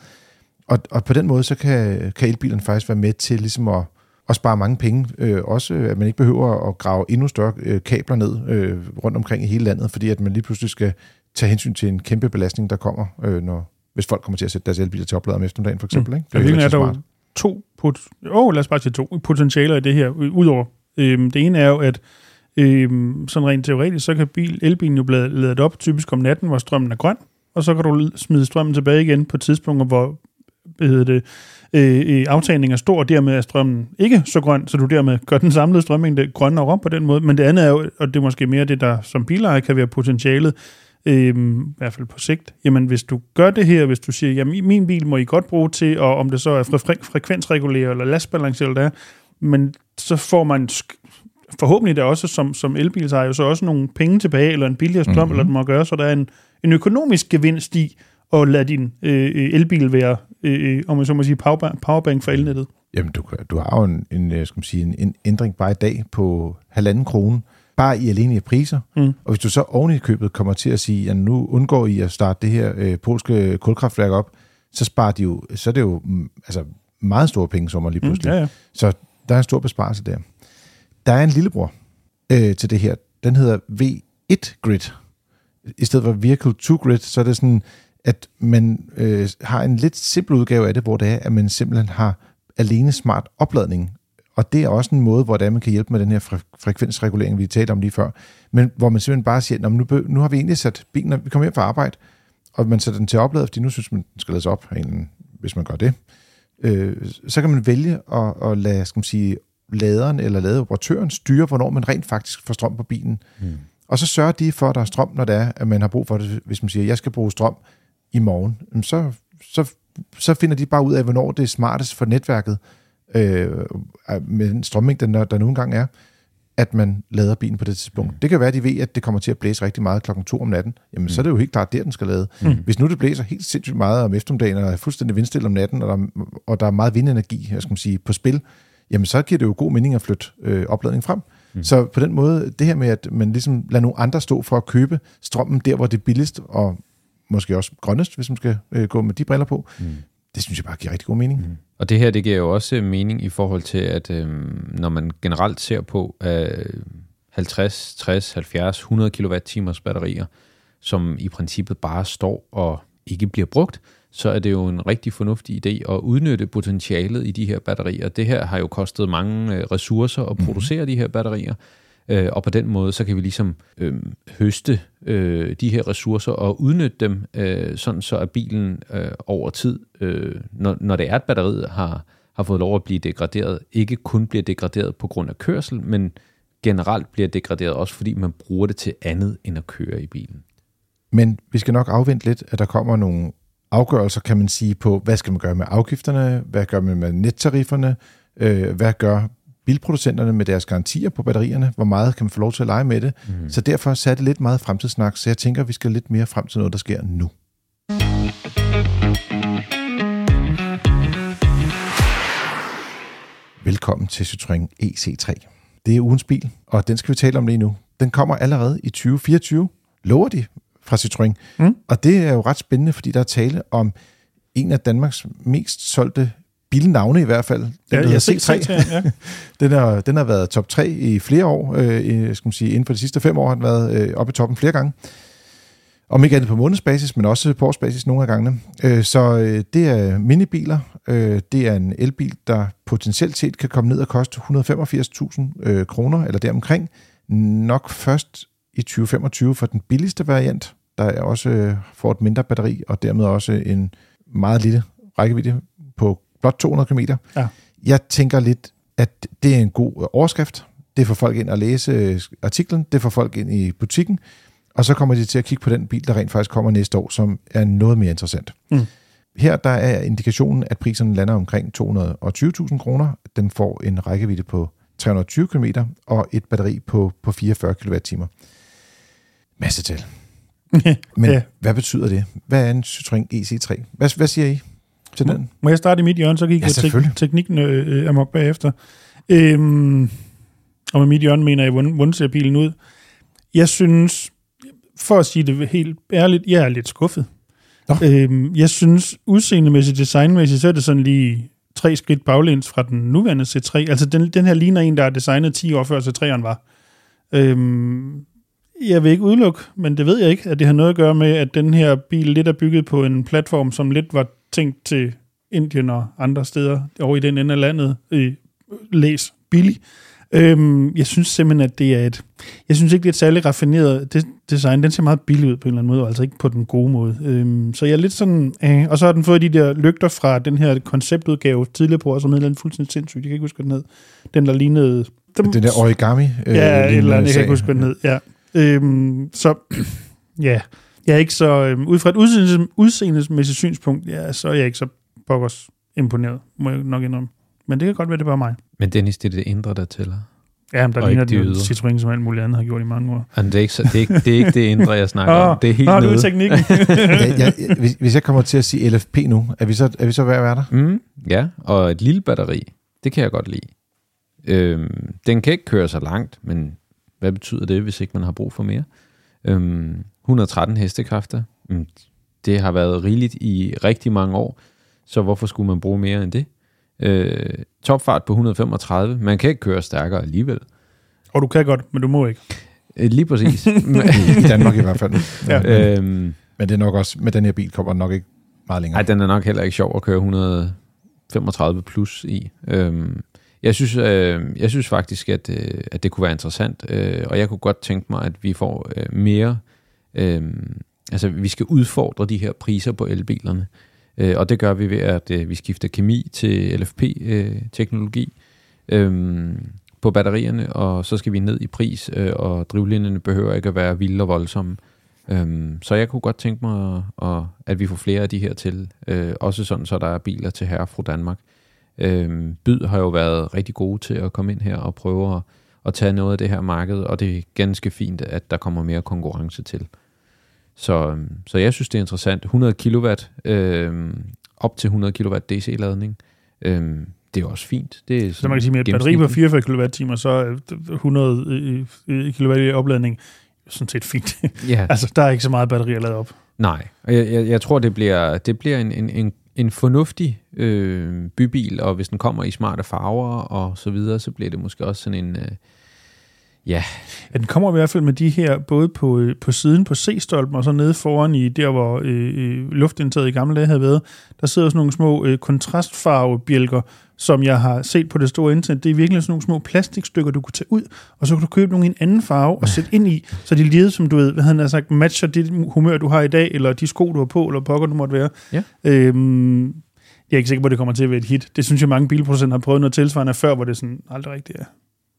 Og, og på den måde, så kan, kan elbilerne faktisk være med til ligesom at, at spare mange penge. Øh, også at man ikke behøver at grave endnu større øh, kabler ned øh, rundt omkring i hele landet, fordi at man lige pludselig skal tage hensyn til en kæmpe belastning, der kommer, øh, når, hvis folk kommer til at sætte deres elbiler til oplader om eftermiddagen, for eksempel. Ikke? Der jo er, ikke er der jo to, pot- oh, lad os bare sige to potentialer i det her, u- udover. Øhm, det ene er jo, at øhm, sådan rent teoretisk, så kan bil, elbilen jo blive ladet op typisk om natten, hvor strømmen er grøn, og så kan du smide strømmen tilbage igen på tidspunkter, hvor hvad hedder det, øh, øh, aftagningen er stor, og dermed er strømmen ikke så grøn, så du dermed gør den samlede strømmængde grønnere op på den måde. Men det andet er jo, og det er måske mere det, der som bilejer kan være potentialet, øhm, i hvert fald på sigt, jamen hvis du gør det her, hvis du siger, jamen min bil må I godt bruge til, og om det så er fre- frekvensregulere eller lastbalancere eller der, men så får man forhåbentlig der også som, som jo så også nogle penge tilbage, eller en billigere strøm, Mhm. mm-hmm. eller det må gøre, så der er en, en økonomisk gevinst i at lade din øh, øh, elbil være, øh, øh, om man så må sige, powerbank, powerbank for elnettet. Jamen, du, du har jo en, en, øh, skal man sige, en, en ændring bare i dag på halvanden krone, bare i alene i priser. Mm. Og hvis du så oven i købet kommer til at sige, at nu undgår I at starte det her øh, polske kulkraftværk op, så sparer de jo, så er det jo mm, altså, meget store pengesummer lige Mm, pludselig. ja, ja. Så der er en stor besparelse der. Der er en lillebror øh, til det her. Den hedder V1 Grid. I stedet for Vehicle 2 Grid, så er det sådan, at man øh, har en lidt simpel udgave af det, hvor det er, at man simpelthen har alene smart opladning. Og det er også en måde, hvor det er, man kan hjælpe med den her fre- frekvensregulering, vi talte om lige før. Men hvor man simpelthen bare siger, "Nå, men nu, nu har vi egentlig sat bilen, vi kommer hjem fra arbejde, og man sætter den til opladet, fordi nu synes man, den skal lades op, hvis man gør det øh, så kan man vælge at, at lade skal man sige, laderen eller ladeoperatøren styre, hvornår man rent faktisk får strøm på bilen. Mm. Og så sørger de for, at der er strøm, når det er, at man har brug for det. Hvis man siger, at jeg skal bruge strøm i morgen, så, så, så finder de bare ud af, hvornår det er smartest for netværket øh, med den strømmængde, der, der nogle gange er, at man lader bilen på det tidspunkt. Mm. Det kan være, at de ved, at det kommer til at blæse rigtig meget klokken 2 om natten. Jamen, mm. så er det jo helt klart der, den skal lade. Mm. Hvis nu det blæser helt sindssygt meget om eftermiddagen, og er fuldstændig vindstille om natten, og der, og der er meget vindenergi, jeg skal man sige, på spil, jamen så giver det jo god mening at flytte øh, opladningen frem. Mm. Så på den måde, det her med, at man ligesom lader nogle andre stå for at købe strømmen der, hvor det er billigst, og måske også grønnest, hvis man skal øh, gå med de briller på, mm. Det synes jeg bare giver rigtig god mening. Mm. Og det her, det giver jo også øh, mening i forhold til, at øh, når man generelt ser på øh, 50, 60, 70, 100 kWh batterier, som i princippet bare står og ikke bliver brugt, så er det jo en rigtig fornuftig idé at udnytte potentialet i de her batterier. Det her har jo kostet mange øh, ressourcer at producere mm-hmm. de her batterier, øh, og på den måde, så kan vi ligesom øh, høste øh, de her ressourcer og udnytte dem, øh, sådan så at bilen øh, over tid, øh, når, når det er, at batteriet har, har fået lov at blive degraderet, ikke kun bliver degraderet på grund af kørsel, men generelt bliver degraderet også, fordi man bruger det til andet end at køre i bilen. Men vi skal nok afvente lidt, at der kommer nogle afgørelser, kan man sige, på, hvad skal man gøre med afgifterne, hvad gør man med nettarifferne, øh, hvad gør bilproducenterne med deres garantier på batterierne, hvor meget kan man få lov til at lege med det. Mm. Så derfor er det lidt meget fremtidssnak, så jeg tænker, at vi skal lidt mere frem til noget, der sker nu. Velkommen til Citroën EC3. Det er ugens bil, og den skal vi tale om lige nu. Den kommer allerede i 2024, lover de fra Citroën. Mm. Og det er jo ret spændende, fordi der er tale om en af Danmarks mest solgte bilnavne i hvert fald. Den, Ja, der jeg hedder ser C3. ja. Den har, den har været top 3 i flere år. Øh, skal man sige, inden for de sidste fem år har den været øh, oppe i toppen flere gange. Om ikke andet på månedsbasis, men også på årsbasis nogle af gangene. Øh, så øh, det er minibiler. Øh, det er en elbil, der potentielt set kan komme ned og koste 185.000 øh, kroner, eller deromkring. Nok først i 2025 for den billigste variant, der er også øh, får et mindre batteri, og dermed også en meget lille rækkevidde blot 200 km. Ja. Jeg tænker lidt, at det er en god overskrift. Det får folk ind og læse øh, artiklen, det får folk ind i butikken, og så kommer de til at kigge på den bil, der rent faktisk kommer næste år, som er noget mere interessant. Mm. Her der er indikationen, at priserne lander omkring 220.000 kroner. Den får en rækkevidde på 320 km og et batteri på, på 44 kWh. Masse tal. Men ja. hvad betyder det? Hvad er en Citroën EC3? Hvad, hvad siger I til den? Må jeg starte i mit hjørne, så kigger Ja, jeg tek- teknikken øh, amok bagefter. Øhm, og med mit hjørne mener jeg, hvordan ser bilen ud? Jeg synes, for at sige det helt ærligt, jeg er lidt skuffet. Nå. Øhm, jeg synes, udseendemæssigt, designmæssigt, så er det sådan lige tre skridt baglæns fra den nuværende C3. Altså, den, den her ligner en, der er designet 10 år før C3'eren var. Øhm, jeg vil ikke udelukke, men det ved jeg ikke, at det har noget at gøre med, at den her bil lidt er bygget på en platform, som lidt var tænkt til Indien og andre steder over i den ende af landet. Øh, læs billig. Øhm, jeg synes simpelthen, at det er et... Jeg synes ikke, det er et særligt raffineret de- design. Den ser meget billig ud på en eller anden måde, og altså ikke på den gode måde. Øhm, så jeg er lidt sådan... Øh, og så har den fået de der lygter fra den her konceptudgave tidligere på, som hedder fuldstændig sindssygt. Jeg kan ikke huske, hvad den hed. Den, der lignede... Dem, Den der origami? øh, Ja, eller andet, jeg kan ikke huske, hvad den hed. Ja. Øhm, så ja, jeg er ikke så, øhm, ud fra et udseendes, udseendemæssigt synspunkt, ja, så er jeg ikke så pokkers imponeret, må jeg nok indrømme. Men det kan godt være, det er bare mig. Men Dennis, det er det indre, der tæller. Ja, men der Og ligner det de jo ydre. Citroën, som alt muligt andet har gjort i mange år. Men det er ikke, så, det er ikke, det, er ikke det indre, jeg snakker om. Det er helt Nå, det er nede. teknikken. ja, ja, hvis, hvis jeg kommer til at sige LFP nu, er vi så, er vi så ved at være der? Mm, ja, og et lille batteri, det kan jeg godt lide. Øhm, den kan ikke køre så langt, men hvad betyder det, hvis ikke man har brug for mere? Øhm, 113 hestekræfter, mm, det har været rigeligt i rigtig mange år, så hvorfor skulle man bruge mere end det? Øh, topfart på 135, man kan ikke køre stærkere alligevel. Og du kan godt, men du må ikke. Øh, lige præcis. I Danmark i hvert fald. Ja. Øh, øhm, Men det er nok også, med den her bil kommer den nok ikke meget længere. Nej, den er nok heller ikke sjov at køre 135 plus i. Øhm, jeg, synes, øh, jeg synes faktisk, at, øh, at det kunne være interessant, øh, og jeg kunne godt tænke mig, at vi får øh, mere... Øh, altså, vi skal udfordre de her priser på elbilerne, øh, og det gør vi ved, at øh, vi skifter kemi til LFP-teknologi øh, øhm, på batterierne, og så skal vi ned i pris, øh, og drivlinjerne behøver ikke at være vilde og voldsomme. Øhm, så jeg kunne godt tænke mig, at, at vi får flere af de her til. Øh, også sådan, så der er biler til herre fra Danmark. Øhm, Byd har jo været rigtig gode til at komme ind her og prøve at, at tage noget af det her marked, og det er ganske fint, at der kommer mere konkurrence til. Så, øhm, så jeg synes, det er interessant. 100 kW, øhm, op til 100 kW DC-ladning, øhm, det er også fint. Det er Så man kan sige, med et batteri på gennemsnitligt. 44 kWh, så er 100 kW i opladning sådan set fint. Ja, altså, der er ikke så meget batteri at lade op. Nej, jeg, jeg, jeg tror, det bliver, det bliver en, en, en, en fornuftig øh, bybil, og hvis den kommer i smarte farver og så videre, så bliver det måske også sådan en... Øh, ja, Ja, den kommer i hvert fald med de her, både på, øh, på siden på C-stolpen, og så nede foran i der, hvor øh, øh, luftindtaget i gamle dage havde været. Der sidder sådan nogle små øh, kontrastfarvebjælker, som jeg har set på det store internet. Det er virkelig sådan nogle små plastikstykker, du kunne tage ud, og så kan du købe nogle i en anden farve og sætte ind i, så de lige, som du ved, hvad han har sagt, matcher dit humør, du har i dag, eller de sko, du har på, eller pokker, du måtte være. Ja. Øhm, jeg er ikke sikker på, at det kommer til at være et hit. Det synes jeg, mange bilproducenter har prøvet noget tilsvarende før, hvor det sådan aldrig rigtigt er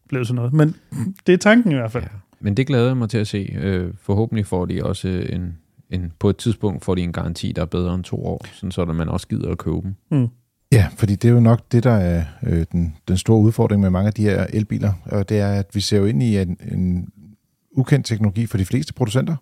blevet sådan noget. Men det er tanken i hvert fald. ja. Men det glæder jeg mig til at se. Øh, forhåbentlig får de også en, en... På et tidspunkt får de en garanti, der er bedre end to år, sådan så at man også gider at købe dem. Mm. Ja, fordi det er jo nok det, der er øh, den, den store udfordring med mange af de her elbiler, og det er, at vi ser jo ind i en, en ukendt teknologi for de fleste producenter,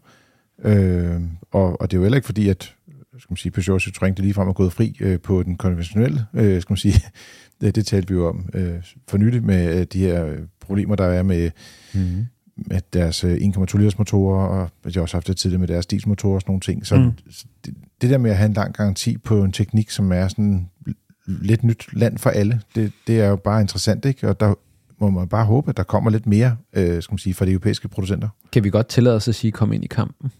øh, og, og det er jo heller ikke fordi, at skal man sige, Peugeot Citroën det ligefrem er gået fri øh, på den konventionelle, øh, skal man sige, det, det talte vi jo om øh, for nylig med øh, de her øh, problemer, der er med, Mm-hmm. med deres øh, 1,2 liters motorer, og jeg har også haft det tidligere med deres dieselmotorer og sådan nogle ting. Så mm. det, det der med at have en lang garanti på en teknik, som er sådan lidt nyt land for alle, det, det er jo bare interessant, ikke? Og der må man bare håbe, at der kommer lidt mere, øh, skal man sige, fra de europæiske producenter. Kan vi godt tillade os at sige, kom ind i kampen?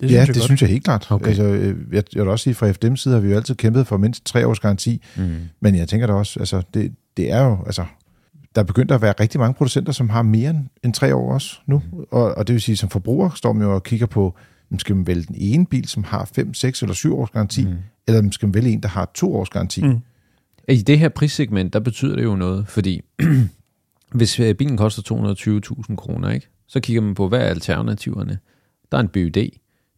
Det ja, synes jeg det godt. synes jeg helt klart. Okay. Altså, øh, jeg, jeg vil også sige, fra FDM's side har vi jo altid kæmpet for mindst tre års garanti, Mm. men jeg tænker da også, altså, det, det er jo, altså, der er begyndt at være rigtig mange producenter, som har mere end, end tre år også nu, og, og det vil sige, som forbruger står man jo og kigger på, skal man vælge den ene bil, som har 5, 6 eller 7 års garanti, mm. eller skal man vælge en, der har to års garanti? Mm. I det her prissegment, der betyder det jo noget, fordi hvis øh, bilen koster 220.000 kroner, ikke, så kigger man på, hvad er alternativerne? Der er en BUD.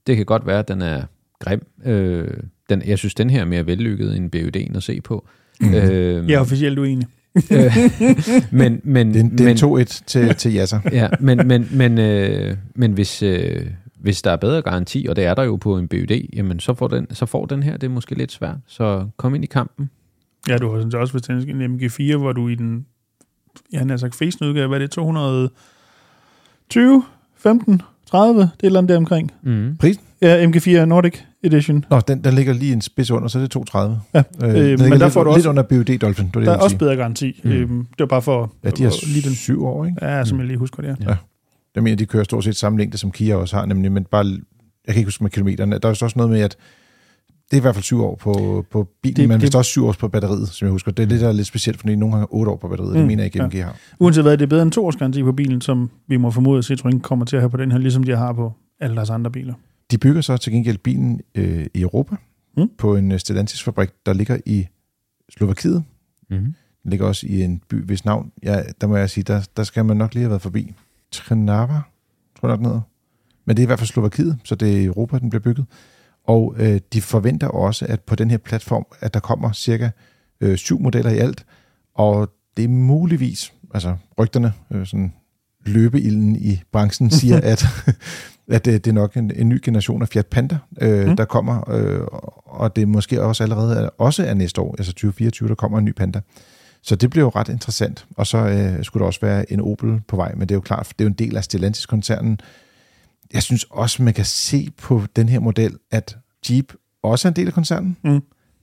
Det kan godt være, at den er grim. Øh, den, jeg synes, den her er mere vellykket end BUD'en at se på. Mm. Øh, Jeg er officielt uenig. men, men, Det er, en- det er men, en 2-1 til, til Yasser. ja, men, men, men, øh, men hvis, øh, hvis der er bedre garanti, og det er der jo på en BUD, jamen så får den, så får den her, det er måske lidt svært. Så kom ind i kampen. Ja, du har sådan set også hvis en MG4, hvor du i den, ja, han har sagt fæsende udgave, hvad er det, 220, 15, 30, det er et eller andet der omkring. Mm. Ja, MG4 Nordic Edition. Nå, den, den ligger lige en spids under, så er det 230. Ja, Øh, øh, men der lidt, får du lidt også, under BUD Dolphin, det der er også sige. bedre garanti. Mm. Mm. Øhm, det var bare for Ja, de har at- lige den. syv år, ikke? Ja, som jeg lige husker det, ja. Jeg mener, de kører stort set samme længde, som Kia også har, nemlig, men bare, jeg kan ikke huske med kilometerne. Der er jo også noget med, at det er i hvert fald syv år på, på bilen, Det- men det- også syv år på batteriet, som jeg husker. Det er det, der er lidt specielt, fordi nogle gange har otte år på batteriet. Mm, det mener jeg ikke, ja. MG har. Uanset hvad, det er bedre end to års garanti på bilen, som vi må formode, at Citroën kommer til at have på den her, ligesom de har på alle deres andre biler. De bygger så til gengæld bilen øh, i Europa, Mm. mm. på en øh, Stellantis-fabrik, der ligger i Slovakiet. Mm. Den ligger også i en by, hvis navn, ja, der må jeg sige, der, der skal man nok lige have været forbi. Trnava, tror jeg nok den hedder. Men det er i hvert fald Slovakiet, så det er i Europa, den bliver bygget. Og øh, de forventer også, at på den her platform, at der kommer cirka øh, syv modeller i alt, og det er muligvis, altså rygterne, øh, sådan løbeilden i branchen siger, at, at det, det er nok en, en ny generation af Fiat Panda, øh, Mm. der kommer, øh, og det måske også allerede er, også er næste år, altså 2024, der kommer en ny Panda. Så det bliver jo ret interessant. Og så øh, skulle der også være en Opel på vej, men det er jo klart, det er jo en del af Stellantis-koncernen. Jeg synes også, man kan se på den her model, at Jeep også er en del af koncernen. Mm.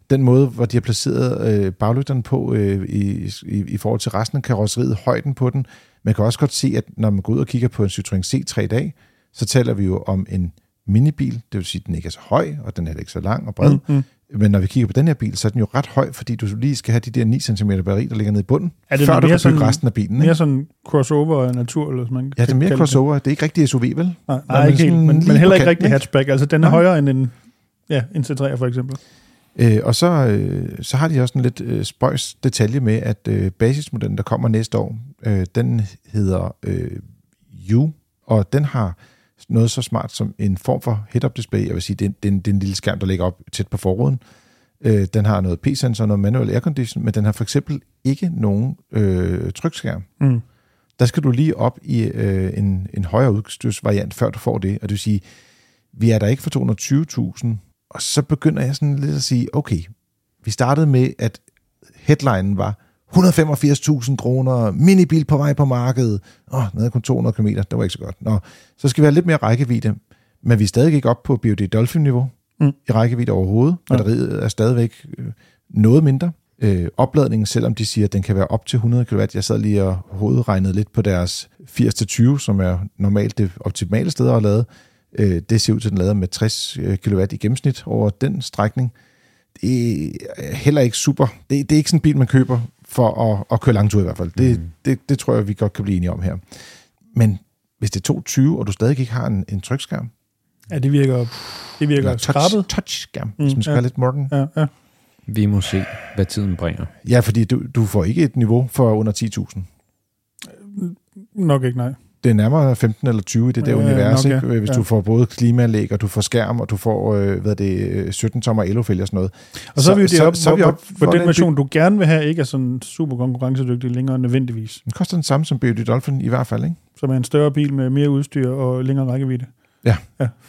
Den måde, hvor de har placeret øh, baglygterne på øh, i, i, i forhold til resten af karosseriet, højden på den. Man kan også godt se, at når man går ud og kigger på en Citroën C3 i dag, så taler vi jo om en minibil, det vil sige, at den ikke er så høj, og den er ikke så lang og bred. Mm. Men når vi kigger på den her bil, så er den jo ret høj, fordi du lige skal have de der 9 cm batteri, der ligger nede i bunden, Er det før du kan bygge resten af bilen. Ikke? Mere sådan crossover natur, eller sådan man Ja, det er mere crossover. Det er ikke rigtig SUV, vel? Nej, nej men ikke helt, men, men heller ikke rigtig hatchback. Altså, den er Nej. højere end en, ja, en C3'er for eksempel. Øh, og så, øh, så har de også en lidt øh, spøjs detalje med, at øh, basismodellen, der kommer næste år, øh, den hedder øh, U, og den har noget så smart som en form for head-up display. Jeg vil sige, det er, det, er en, det er en lille skærm, der ligger op tæt på forruden. Øh, den har noget P-sensor og noget manual aircondition, men den har for eksempel ikke nogen øh, trykskærm. Mm. Der skal du lige op i øh, en, en højere udstyrsvariant, før du får det. Og det vil sige, vi er der ikke for 220.000. Og så begynder jeg sådan lidt at sige, okay, vi startede med, at headlinen var 185.000 kroner, minibil på vej på markedet. Åh, nede kun 200 km, det var ikke så godt. Nå, så skal vi have lidt mere rækkevidde, men vi er stadig ikke op på BOD Dolphin-niveau Mm. i rækkevidde overhovedet. Batteriet er stadigvæk øh, noget mindre. Øh, opladningen, selvom de siger, at den kan være op til 100 kW. Jeg sad lige og hovedregnede lidt på deres 80-20, som er normalt det optimale sted at lade. Øh, det ser ud til, at den lader med 60 kW i gennemsnit over den strækning. Det er heller ikke super. Det, det er ikke sådan en bil, man køber for at, at køre langtur i hvert fald. Det, Mm. det, det tror jeg, vi godt kan blive enige om her. Men hvis det er 220, og du stadig ikke har en, en trykskærm, Ja, det virker, det virker skrabet. touch, touchskærm, Mm, hvis man skal ja. være lidt modern. Ja, ja. Vi må se, hvad tiden bringer. Ja, fordi du, du får ikke et niveau for under 10.000. Nok ikke, nej. Det er nærmere 15 eller 20 i det der Ja, univers, nok, ikke? ja. hvis Ja. du får både klimaanlæg, og du får skærm, og du får øh, hvad er det, 17 tommer elofælge og sådan noget. Og så, så er vi jo Så- deroppe, så- så er vi hvor, den version, du gerne vil have, ikke er sådan super konkurrencedygtig længere nødvendigvis. Den koster den samme som BYD Dolphin i hvert fald, ikke? Som er en større bil med mere udstyr og længere rækkevidde.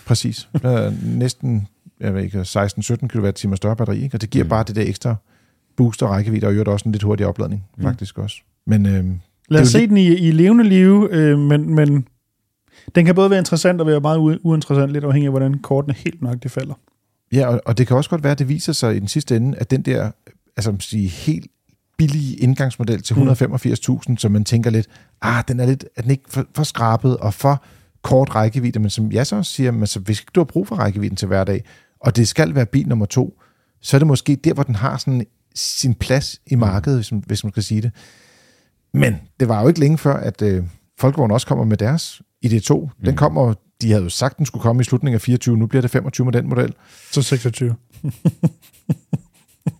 Præcis. Der er næsten jeg ved ikke, 16-17 kWh større batteri, ikke? og det giver Mm. bare det der ekstra boost og rækkevidde, og i øvrigt også en lidt hurtigere opladning, Mm. mm. faktisk også. Men øhm, Lad os Det se den i, i levende liv, øh, men, men den kan både være interessant og være meget u- uinteressant, lidt afhængig af, hvordan kortene helt nøjagtigt falder. Ja, og, og det kan også godt være, at det viser sig i den sidste ende, at den der altså, man sige, helt billige indgangsmodel til Mm. 185.000, som man tænker lidt, ah, den er, lidt, er den ikke for, for skrabet og for kort rækkevidde, men som jeg så siger, men så, hvis du har brug for rækkevidden til hverdag, og det skal være bil nummer to, så er det måske der, hvor den har sådan sin plads i markedet, hvis man, hvis man skal sige det. Men det var jo ikke længe før, at øh, Folkevogn også kommer med deres ID2. Mm. Den kommer, de havde jo sagt, den skulle komme i slutningen af 24, nu bliver det 25 med den model. Så 26.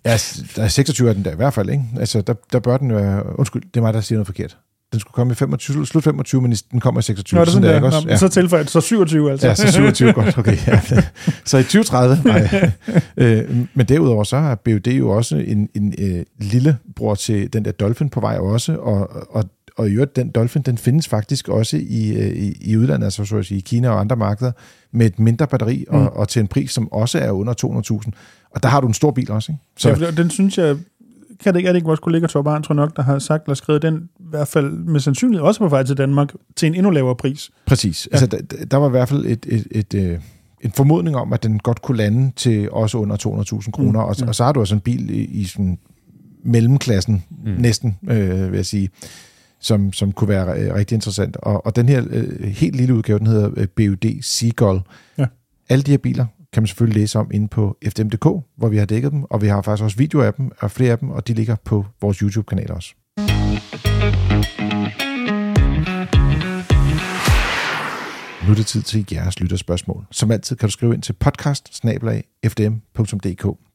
ja, der er 26 af den der i hvert fald, ikke? Altså, der, der bør den jo... Undskyld, det er mig, der siger noget forkert. Den skulle komme i 25, slut 25, men den kommer i 26. Nå, det er sådan, der, der. ikke også? Nå, ja. Så tilføjer så 27 altså. Ja, så 27, godt. Okay, ja. Så i 2030, nej. Øh, men derudover så har BUD jo også en, en øh, lille bror til den der Dolphin på vej også, og, og, og i øvrigt, den Dolphin, den findes faktisk også i, øh, i, i udlandet, altså så at sige, i Kina og andre markeder, med et mindre batteri, kan det ikke, er det ikke vores kollega Torben tror nok, der har sagt eller skrevet den, i hvert fald med sandsynlighed også på vej til Danmark, til en endnu lavere pris. Præcis. Ja. Altså, der, der var i hvert fald et, et, et, et en formodning om, at den godt kunne lande til også under 200.000 kroner, mm, og, og så har du altså en bil i, i sådan mellemklassen, mm. næsten, øh, vil jeg sige, som, som kunne være øh, rigtig interessant. Og, og den her øh, helt lille udgave, den hedder øh, BUD Seagull. Ja. Alle de her biler kan man selvfølgelig læse om inde på fdm.dk, hvor vi har dækket dem, og vi har faktisk også videoer af dem, og flere af dem, og de ligger på vores YouTube-kanal også. Nu er det tid til jeres lytterspørgsmål. Som altid kan du skrive ind til podcast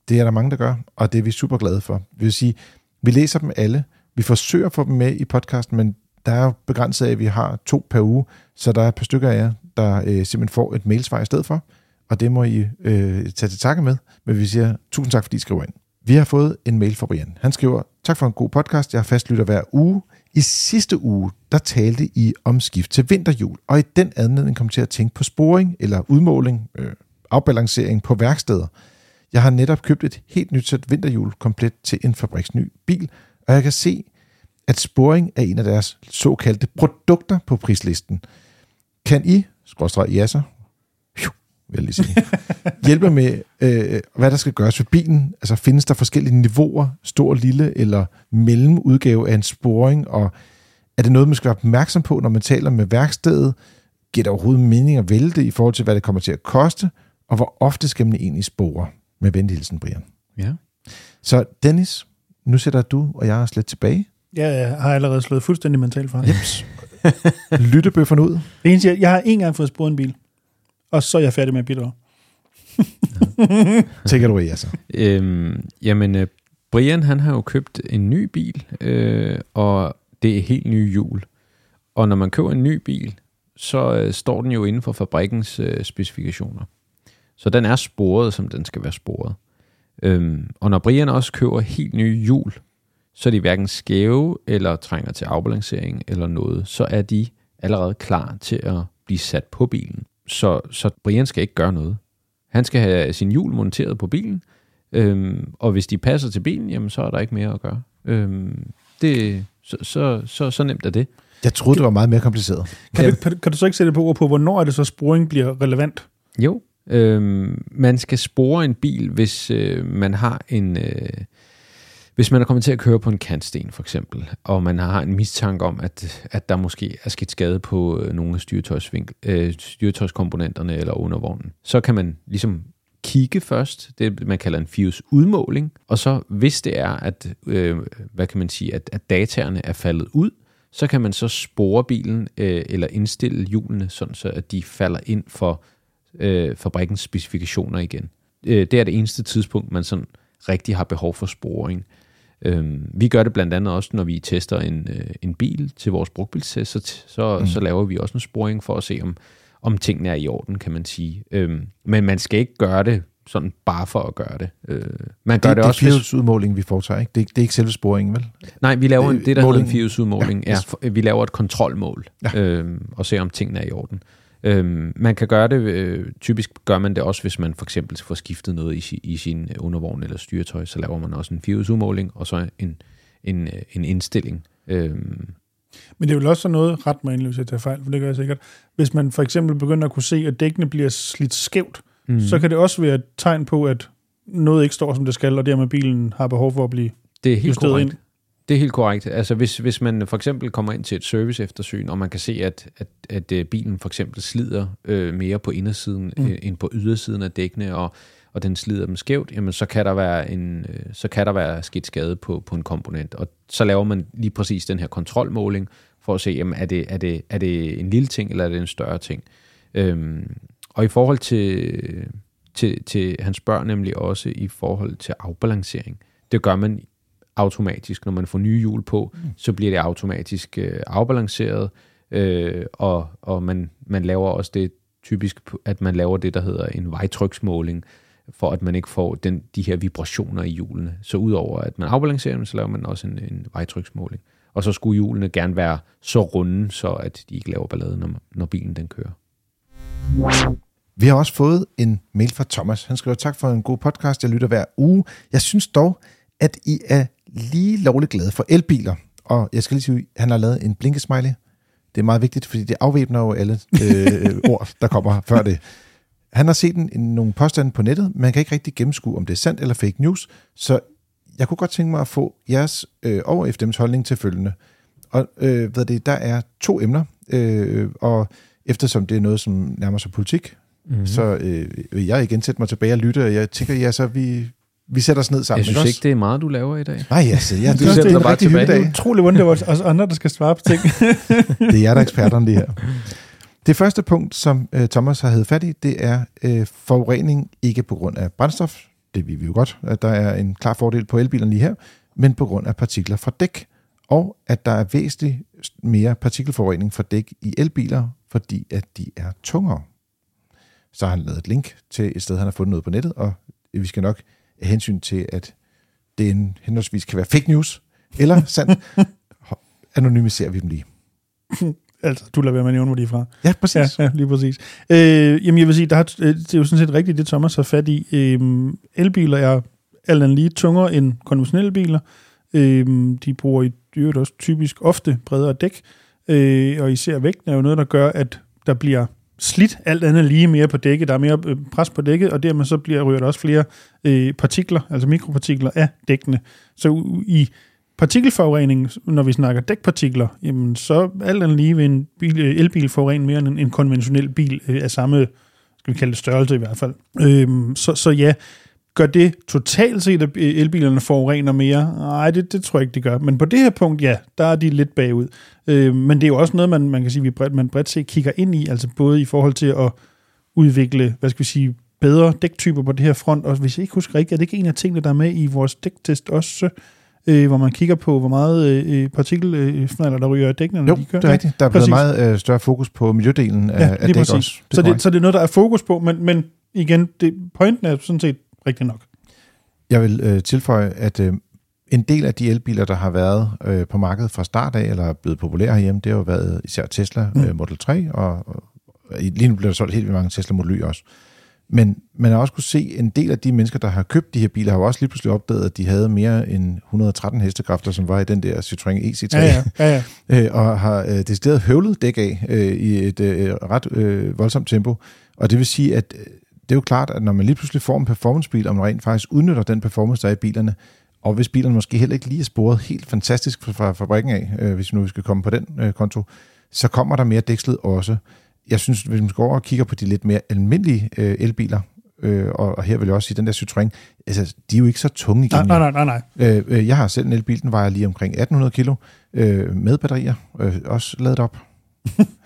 Det er der mange, der gør, og det er vi super glade for. Vi vil sige, vi læser dem alle. Vi forsøger at få dem med i podcasten, men der er begrænset af, at vi har to per uge, så der er et par stykker af jer, der øh, simpelthen får et mailsvar i stedet for og det må I øh, tage til takke med. Men vi siger tusind tak, fordi I skriver ind. Vi har fået en mail fra Brian. Han skriver, tak for en god podcast. Jeg har fastlytter hver uge. I sidste uge, der talte I om skift til vinterhjul, og i den anledning kom til at tænke på sporing eller udmåling, øh, afbalancering på værksteder. Jeg har netop købt et helt nyt sæt vinterhjul komplet til en fabriksny bil, og jeg kan se, at sporing er en af deres såkaldte produkter på prislisten. Kan I, skråstrej jasser, vil jeg lige sige. Hjælper med, øh, hvad der skal gøres for bilen. Altså findes der forskellige niveauer, stor, lille eller mellemudgave af en sporing, og er det noget, man skal være opmærksom på, når man taler med værkstedet? Giver det overhovedet mening at vælge det i forhold til, hvad det kommer til at koste? Og hvor ofte skal man egentlig spore? Med venlig hilsen, Brian. Ja. Så Dennis, nu sætter du og jeg os lidt tilbage. Ja, jeg har allerede slået fuldstændig mentalt fra. Jeps. Lyttebøfferne ud. Det eneste, jeg, jeg har en gang fået sporet en bil og så er jeg færdig med at bidrage. Tænker du i, altså? Øhm, jamen, øh, Brian han har jo købt en ny bil, øh, og det er helt nye hjul. Og når man køber en ny bil, så øh, står den jo inden for fabrikkens øh, specifikationer. Så den er sporet, som den skal være sporet. Øhm, og når Brian også køber helt nye hjul, så er de hverken skæve eller trænger til afbalancering eller noget. Så er de allerede klar til at blive sat på bilen. Så, så Brian skal ikke gøre noget. Han skal have sin hjul monteret på bilen, øhm, og hvis de passer til bilen, jamen, så er der ikke mere at gøre. Øhm, det, så, så, så, så nemt er det. Jeg troede, det var meget mere kompliceret. Kan, du, kan, kan du så ikke sætte på ord på, hvornår er det så, sporing bliver relevant? Jo, øhm, man skal spore en bil, hvis øh, man har en... Øh, hvis man er kommet til at køre på en kantsten for eksempel, og man har en mistanke om, at, at der måske er sket skade på øh, nogle af øh, styretøjskomponenterne eller undervognen, så kan man ligesom kigge først, det man kalder en FIUS udmåling, og så hvis det er, at, øh, hvad kan man sige, at, at dataerne er faldet ud, så kan man så spore bilen øh, eller indstille hjulene, sådan så at de falder ind for øh, fabrikkens specifikationer igen. Øh, det er det eneste tidspunkt, man sådan rigtig har behov for sporing. Øhm, vi gør det blandt andet også, når vi tester en, øh, en bil til vores brugtbilstest, så, så, mm. så laver vi også en sporing for at se, om, om tingene er i orden, kan man sige. Øhm, men man skal ikke gøre det sådan bare for at gøre det. Øh, man gør det, det, det også, er udmåling vi foretager, ikke? Det, er, det er ikke selve sporingen, vel? Nej, vi laver en, det, der Måling. hedder en FIUS-udmåling. Ja, ja, vi laver et kontrolmål, ja. øh, og ser, om tingene er i orden. Øhm, man kan gøre det, øh, typisk gør man det også, hvis man for eksempel får skiftet noget i, i sin undervogn eller styretøj, så laver man også en FIOS-udmåling, og så en, en, øh, en indstilling. Øhm. Men det er vel også sådan noget, ret mig indløse til fejl, for det gør jeg sikkert. Hvis man for eksempel begynder at kunne se, at dækkene bliver slidt skævt, mm. så kan det også være et tegn på, at noget ikke står, som det skal, og dermed bilen har behov for at blive det er helt korrekt. ind. Det er helt korrekt. Altså hvis, hvis man for eksempel kommer ind til et service eftersyn, og man kan se, at, at, at øh, bilen for eksempel slider øh, mere på indersiden mm. øh, end på ydersiden af dækkene, og, og den slider dem skævt, jamen så kan der være, en, øh, så kan der være sket skade på, på en komponent. Og så laver man lige præcis den her kontrolmåling, for at se, jamen, er, det, er, det, er det en lille ting, eller er det en større ting. Øhm, og i forhold til, til, til, han spørger nemlig også i forhold til afbalancering. Det gør man automatisk. Når man får nye hjul på, mm. så bliver det automatisk øh, afbalanceret, øh, og, og man, man laver også det typisk, at man laver det, der hedder en vejtryksmåling, for at man ikke får den, de her vibrationer i hjulene. Så udover at man afbalancerer dem, så laver man også en, en vejtryksmåling. Og så skulle hjulene gerne være så runde, så at de ikke laver ballade, når, når bilen den kører. Vi har også fået en mail fra Thomas. Han skriver, tak for en god podcast. Jeg lytter hver uge. Jeg synes dog, at I er lige lovligt glade for elbiler. Og jeg skal lige sige, at han har lavet en blinkesmiley. Det er meget vigtigt, fordi det afvæbner jo alle øh, ord, der kommer før det. Han har set en, nogle påstande på nettet. Man kan ikke rigtig gennemskue, om det er sandt eller fake news. Så jeg kunne godt tænke mig at få jeres øh, og FDM's holdning til følgende. Og øh, hvad det, der er to emner, øh, og eftersom det er noget, som nærmer sig politik, mm-hmm. så øh, vil jeg igen sætte mig tilbage og lytte, og jeg tænker, ja, så vi, vi sætter os ned sammen. Jeg synes ikke, det er meget, du laver i dag. Nej, altså, jeg, Du sætter dig bare tilbage. Det er utroligt, hvordan det var os andre, der skal svare på ting. det er jer, der er eksperterne lige her. Det første punkt, som uh, Thomas har hævet fat i, det er uh, forurening ikke på grund af brændstof. Det vil vi jo godt, at der er en klar fordel på elbilerne lige her, men på grund af partikler fra dæk, og at der er væsentligt mere partikelforurening fra dæk i elbiler, fordi at de er tungere. Så har han lavet et link til et sted, han har fundet noget på nettet, og vi skal nok af hensyn til, at det en, henholdsvis kan være fake news, eller sandt, anonymiserer vi dem lige. altså, du lader være med at nævne, hvor de er fra. Ja, præcis. Ja, ja lige præcis. Øh, jamen, jeg vil sige, der har, det er jo sådan set rigtigt, det Thomas har fat i. Øh, elbiler er alt andet lige tungere end konventionelle biler. Øh, de bruger i dyrt også typisk ofte bredere dæk, øh, og især vægten er jo noget, der gør, at der bliver slidt alt andet lige mere på dækket. Der er mere øh, pres på dækket, og dermed så bliver ryger der også flere øh, partikler, altså mikropartikler af dækkene. Så i partikelforurening, når vi snakker dækpartikler, jamen så alt andet lige vil en bil, øh, elbil forurene mere end en, en konventionel bil øh, af samme, skal vi kalde det størrelse i hvert fald. Øh, så, så ja, gør det totalt set, at elbilerne forurener mere? Nej, det, det tror jeg ikke, det gør. Men på det her punkt, ja, der er de lidt bagud. Øh, men det er jo også noget, man, man kan sige, vi bredt, man bredt set kigger ind i, altså både i forhold til at udvikle, hvad skal vi sige, bedre dæktyper på det her front, og hvis jeg ikke husker rigtigt, er det ikke en af tingene, der er med i vores dæktest også, øh, hvor man kigger på, hvor meget øh, partikelfnaller, der ryger af dækkene, når jo, de kører. det er rigtigt. Der er blevet meget øh, større fokus på miljødelen af, ja, af dæk præcis. også. Det så, det, så det er noget, der er fokus på, men, men igen, det, pointen er sådan set rigtig nok. Jeg vil øh, tilføje, at øh, en del af de elbiler, der har været øh, på markedet fra start af, eller er blevet populære herhjemme, det har jo været især Tesla mm. øh, Model 3, og, og lige nu bliver der solgt helt vildt mange Tesla Model Y også. Men man har også kunne se, en del af de mennesker, der har købt de her biler, har jo også lige pludselig opdaget, at de havde mere end 113 hestekræfter, som var i den der Citroën EC3, ja, ja, ja, ja. og har øh, decideret høvlet dæk af øh, i et øh, ret øh, voldsomt tempo. Og det vil sige, at øh, det er jo klart, at når man lige pludselig får en performancebil, og man rent faktisk udnytter den performance, der er i bilerne, og hvis bilerne måske heller ikke lige er sporet helt fantastisk fra fabrikken af, øh, hvis nu vi skal komme på den øh, konto, så kommer der mere dækslid også. Jeg synes, hvis man går over og kigger på de lidt mere almindelige øh, elbiler, øh, og, og her vil jeg også sige, den der Citroën, altså, de er jo ikke så tunge igen. Nej, nej, nej, nej. Øh, øh, jeg har selv en elbil, den vejer lige omkring 1800 kilo, øh, med batterier, øh, også ladet op.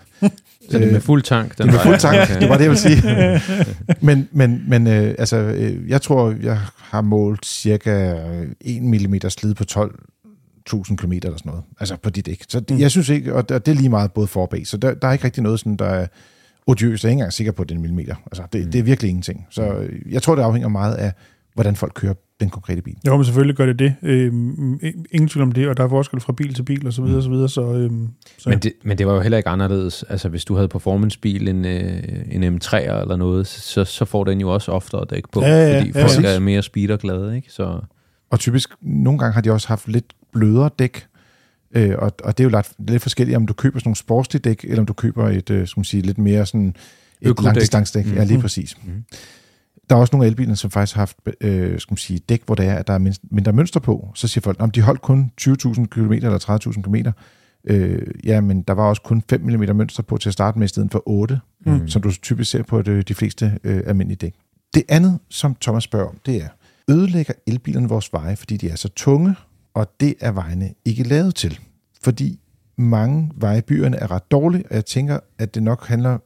Så det er med fuld tank? Den det er med fuld tank, det var det, jeg vil sige. men men, men øh, altså, øh, jeg tror, jeg har målt cirka 1 mm slid på 12.000 km eller sådan noget. Altså på dit dæk. Så det, mm. jeg synes ikke, og det er lige meget både for og bag, så der, der er ikke rigtig noget sådan, der er odiøst. Jeg er ikke engang sikker på, at det er en millimeter. Altså, det, mm. det er virkelig ingenting. Så øh, jeg tror, det afhænger meget af, hvordan folk kører den konkrete bil. Jo, men selvfølgelig gør det det. Øhm, ingen tvivl om det, og der er forskel fra bil til bil og så videre, mm. så videre. Så, øhm, så. Men, det, men det var jo heller ikke anderledes. Altså, hvis du havde performancebil, en, øh, en M3'er eller noget, så, så får den jo også oftere dæk på, ja, ja, fordi ja, folk ja. er mere speed og glade, ikke? Så. Og typisk, nogle gange har de også haft lidt blødere dæk, øh, og, og det er jo lidt, lidt forskelligt, om du køber sådan nogle sportslige dæk, eller om du køber et, øh, skal man sige, lidt mere sådan et langdistancedæk. Mm-hmm. Ja, lige præcis. Mm-hmm. Der er også nogle af elbilerne, som faktisk har haft øh, skal man sige, dæk, hvor der er, at der er mindre mønster på. Så siger folk, at de holdt kun 20.000 km eller 30.000 km. Øh, ja, men der var også kun 5 mm mønster på til at starte med, i stedet for 8, mm. som du typisk ser på de, de fleste øh, almindelige dæk. Det andet, som Thomas spørger om, det er, ødelægger elbilerne vores veje, fordi de er så tunge, og det er vejene ikke lavet til. Fordi mange veje i byerne er ret dårlige, og jeg tænker, at det nok handler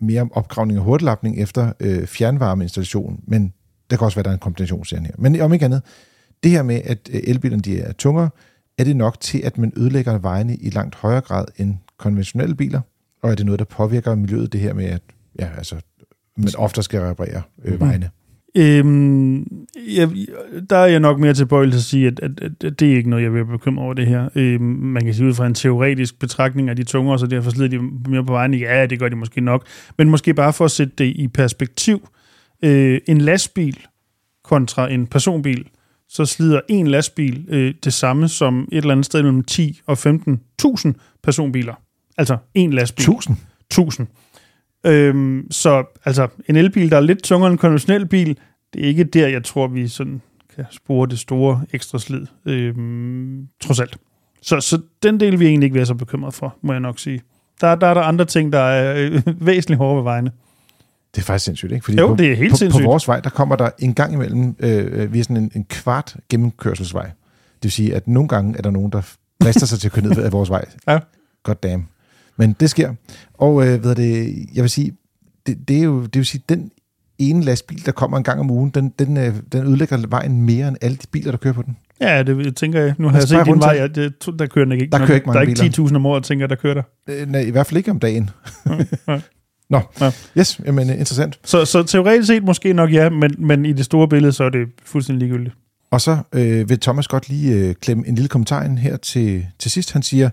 mere om opgravning og hurtiglapning efter øh, fjernvarmeinstallation, men der kan også være, der er en kombination, her. Men om ikke andet, det her med, at øh, elbilerne de er tungere, er det nok til, at man ødelægger vejene i langt højere grad end konventionelle biler? Og er det noget, der påvirker miljøet, det her med, at ja, altså, man ofte skal reparere øh, mm. vejene? Øhm, jeg, der er jeg nok mere tilbøjelig til at sige, at, at, at, at det er ikke noget, jeg vil bekymre over det her. Øhm, man kan sige ud fra en teoretisk betragtning af de tungere, så derfor slider de mere på vejen. Ja, det gør de måske nok. Men måske bare for at sætte det i perspektiv. Øh, en lastbil kontra en personbil, så slider en lastbil øh, det samme som et eller andet sted mellem 10 og 15.000 personbiler. Altså en lastbil. 1000? 1000. Øhm, så altså, en elbil, der er lidt tungere end en konventionel bil, det er ikke der, jeg tror, vi sådan kan spore det store ekstra slid, øhm, trods alt. Så, så den del jeg egentlig ikke være så bekymret for, må jeg nok sige. Der, der er der andre ting, der er øh, væsentligt hårdere ved vejene. Det er faktisk sindssygt, ikke? Fordi Jo, på, det er helt på, sindssygt. På vores vej, der kommer der en gang imellem, øh, vi er sådan en, en kvart gennemkørselsvej. Det vil sige, at nogle gange er der nogen, der frister sig til at køre ned af vores vej. Ja. God damn. Men det sker. Og øh, ved det, jeg vil sige, det, det, er jo, det vil sige, den ene lastbil, der kommer en gang om ugen, den, den, øh, den ødelægger vejen mere end alle de biler, der kører på den. Ja, det tænker jeg. Nu har jeg Altså, bare set din vej, ja, det, der kører den ikke. Der kører ikke der mange er ikke biler. 10.000 om året, tænker jeg, der kører der. Øh, nej, I hvert fald ikke om dagen. Nå, Ja. yes, jamen øh, interessant. Så, så teoretisk set måske nok ja, men, men i det store billede, så er det fuldstændig ligegyldigt. Og så øh, vil Thomas godt lige øh, klemme en lille kommentar ind her til, til sidst. Han siger,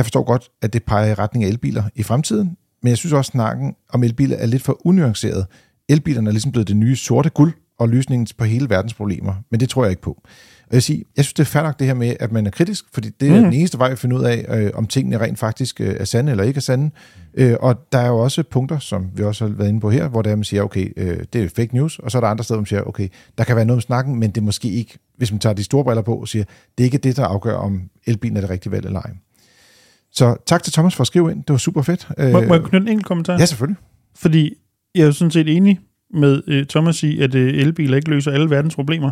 jeg forstår godt, at det peger i retning af elbiler i fremtiden, men jeg synes også, at snakken om elbiler er lidt for unuanceret. Elbilerne er ligesom blevet det nye sorte guld og løsningen på hele verdens problemer, men det tror jeg ikke på. Og jeg, vil sige, jeg synes, det er fair nok det her med, at man er kritisk, fordi det er mm. den eneste vej at finde ud af, øh, om tingene rent faktisk øh, er sande eller ikke er sande. Øh, og der er jo også punkter, som vi også har været inde på her, hvor der man siger, okay, øh, det er fake news, og så er der andre steder, hvor man siger, okay, der kan være noget om snakken, men det er måske ikke, hvis man tager de store briller på og siger, det er ikke det, der afgør, om elbilen er det rigtige valg eller ej. Så tak til Thomas for at skrive ind. Det var super fedt. Øh, Må, må jeg knytte en enkelt kommentar? Ja, selvfølgelig. Fordi jeg er jo sådan set enig med øh, Thomas i, at øh, elbiler ikke løser alle verdens problemer.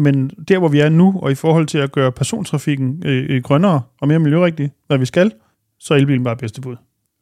Men der, hvor vi er nu, og i forhold til at gøre persontrafikken øh, øh, grønnere og mere miljørigtig, hvad vi skal, så er elbilen bare bedste bud.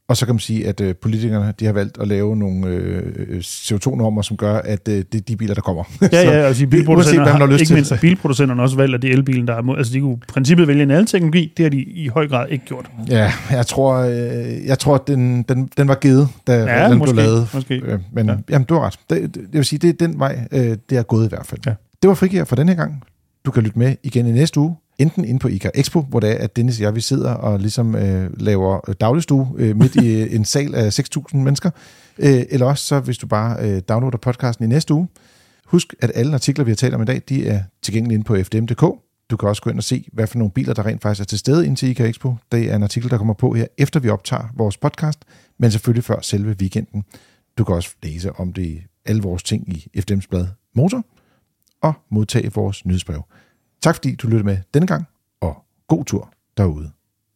Og så kan man sige, at øh, politikerne de har valgt at lave nogle øh, CO2-normer, som gør, at øh, det er de biler, der kommer. Ja, ja, altså bilproducenterne har har, lyst ikke mindst bilproducenterne også valgt, at det er elbilen, der er mod. Altså, de kunne i princippet vælge en anden teknologi. Det har de i høj grad ikke gjort. ja, jeg tror, øh, jeg tror at den, den, den var givet, da Ja, den måske, blev lavet. måske. Øh, men Ja. ja. jamen, du har ret. Det, det, jeg vil sige, det er den vej, øh, det er gået i hvert fald. Ja. Det var frigir for denne her gang. Du kan lytte med igen i næste uge, enten inde på IKA Expo, hvor det er, at Dennis og jeg, vi sidder og ligesom øh, laver dagligstue øh, midt i øh, en sal af 6.000 mennesker, øh, eller også så, hvis du bare øh, downloader podcasten i næste uge. Husk, at alle artikler, vi har talt om i dag, de er tilgængelige inde på fdm.dk. Du kan også gå ind og se, hvad for nogle biler, der rent faktisk er til stede ind til IKA Expo. Det er en artikel, der kommer på her, efter vi optager vores podcast, men selvfølgelig før selve weekenden. Du kan også læse om det i alle vores ting i FDM's blad Motor, og modtage vores nyhedsbrev. Tak fordi du lyttede med denne gang, og god tur derude.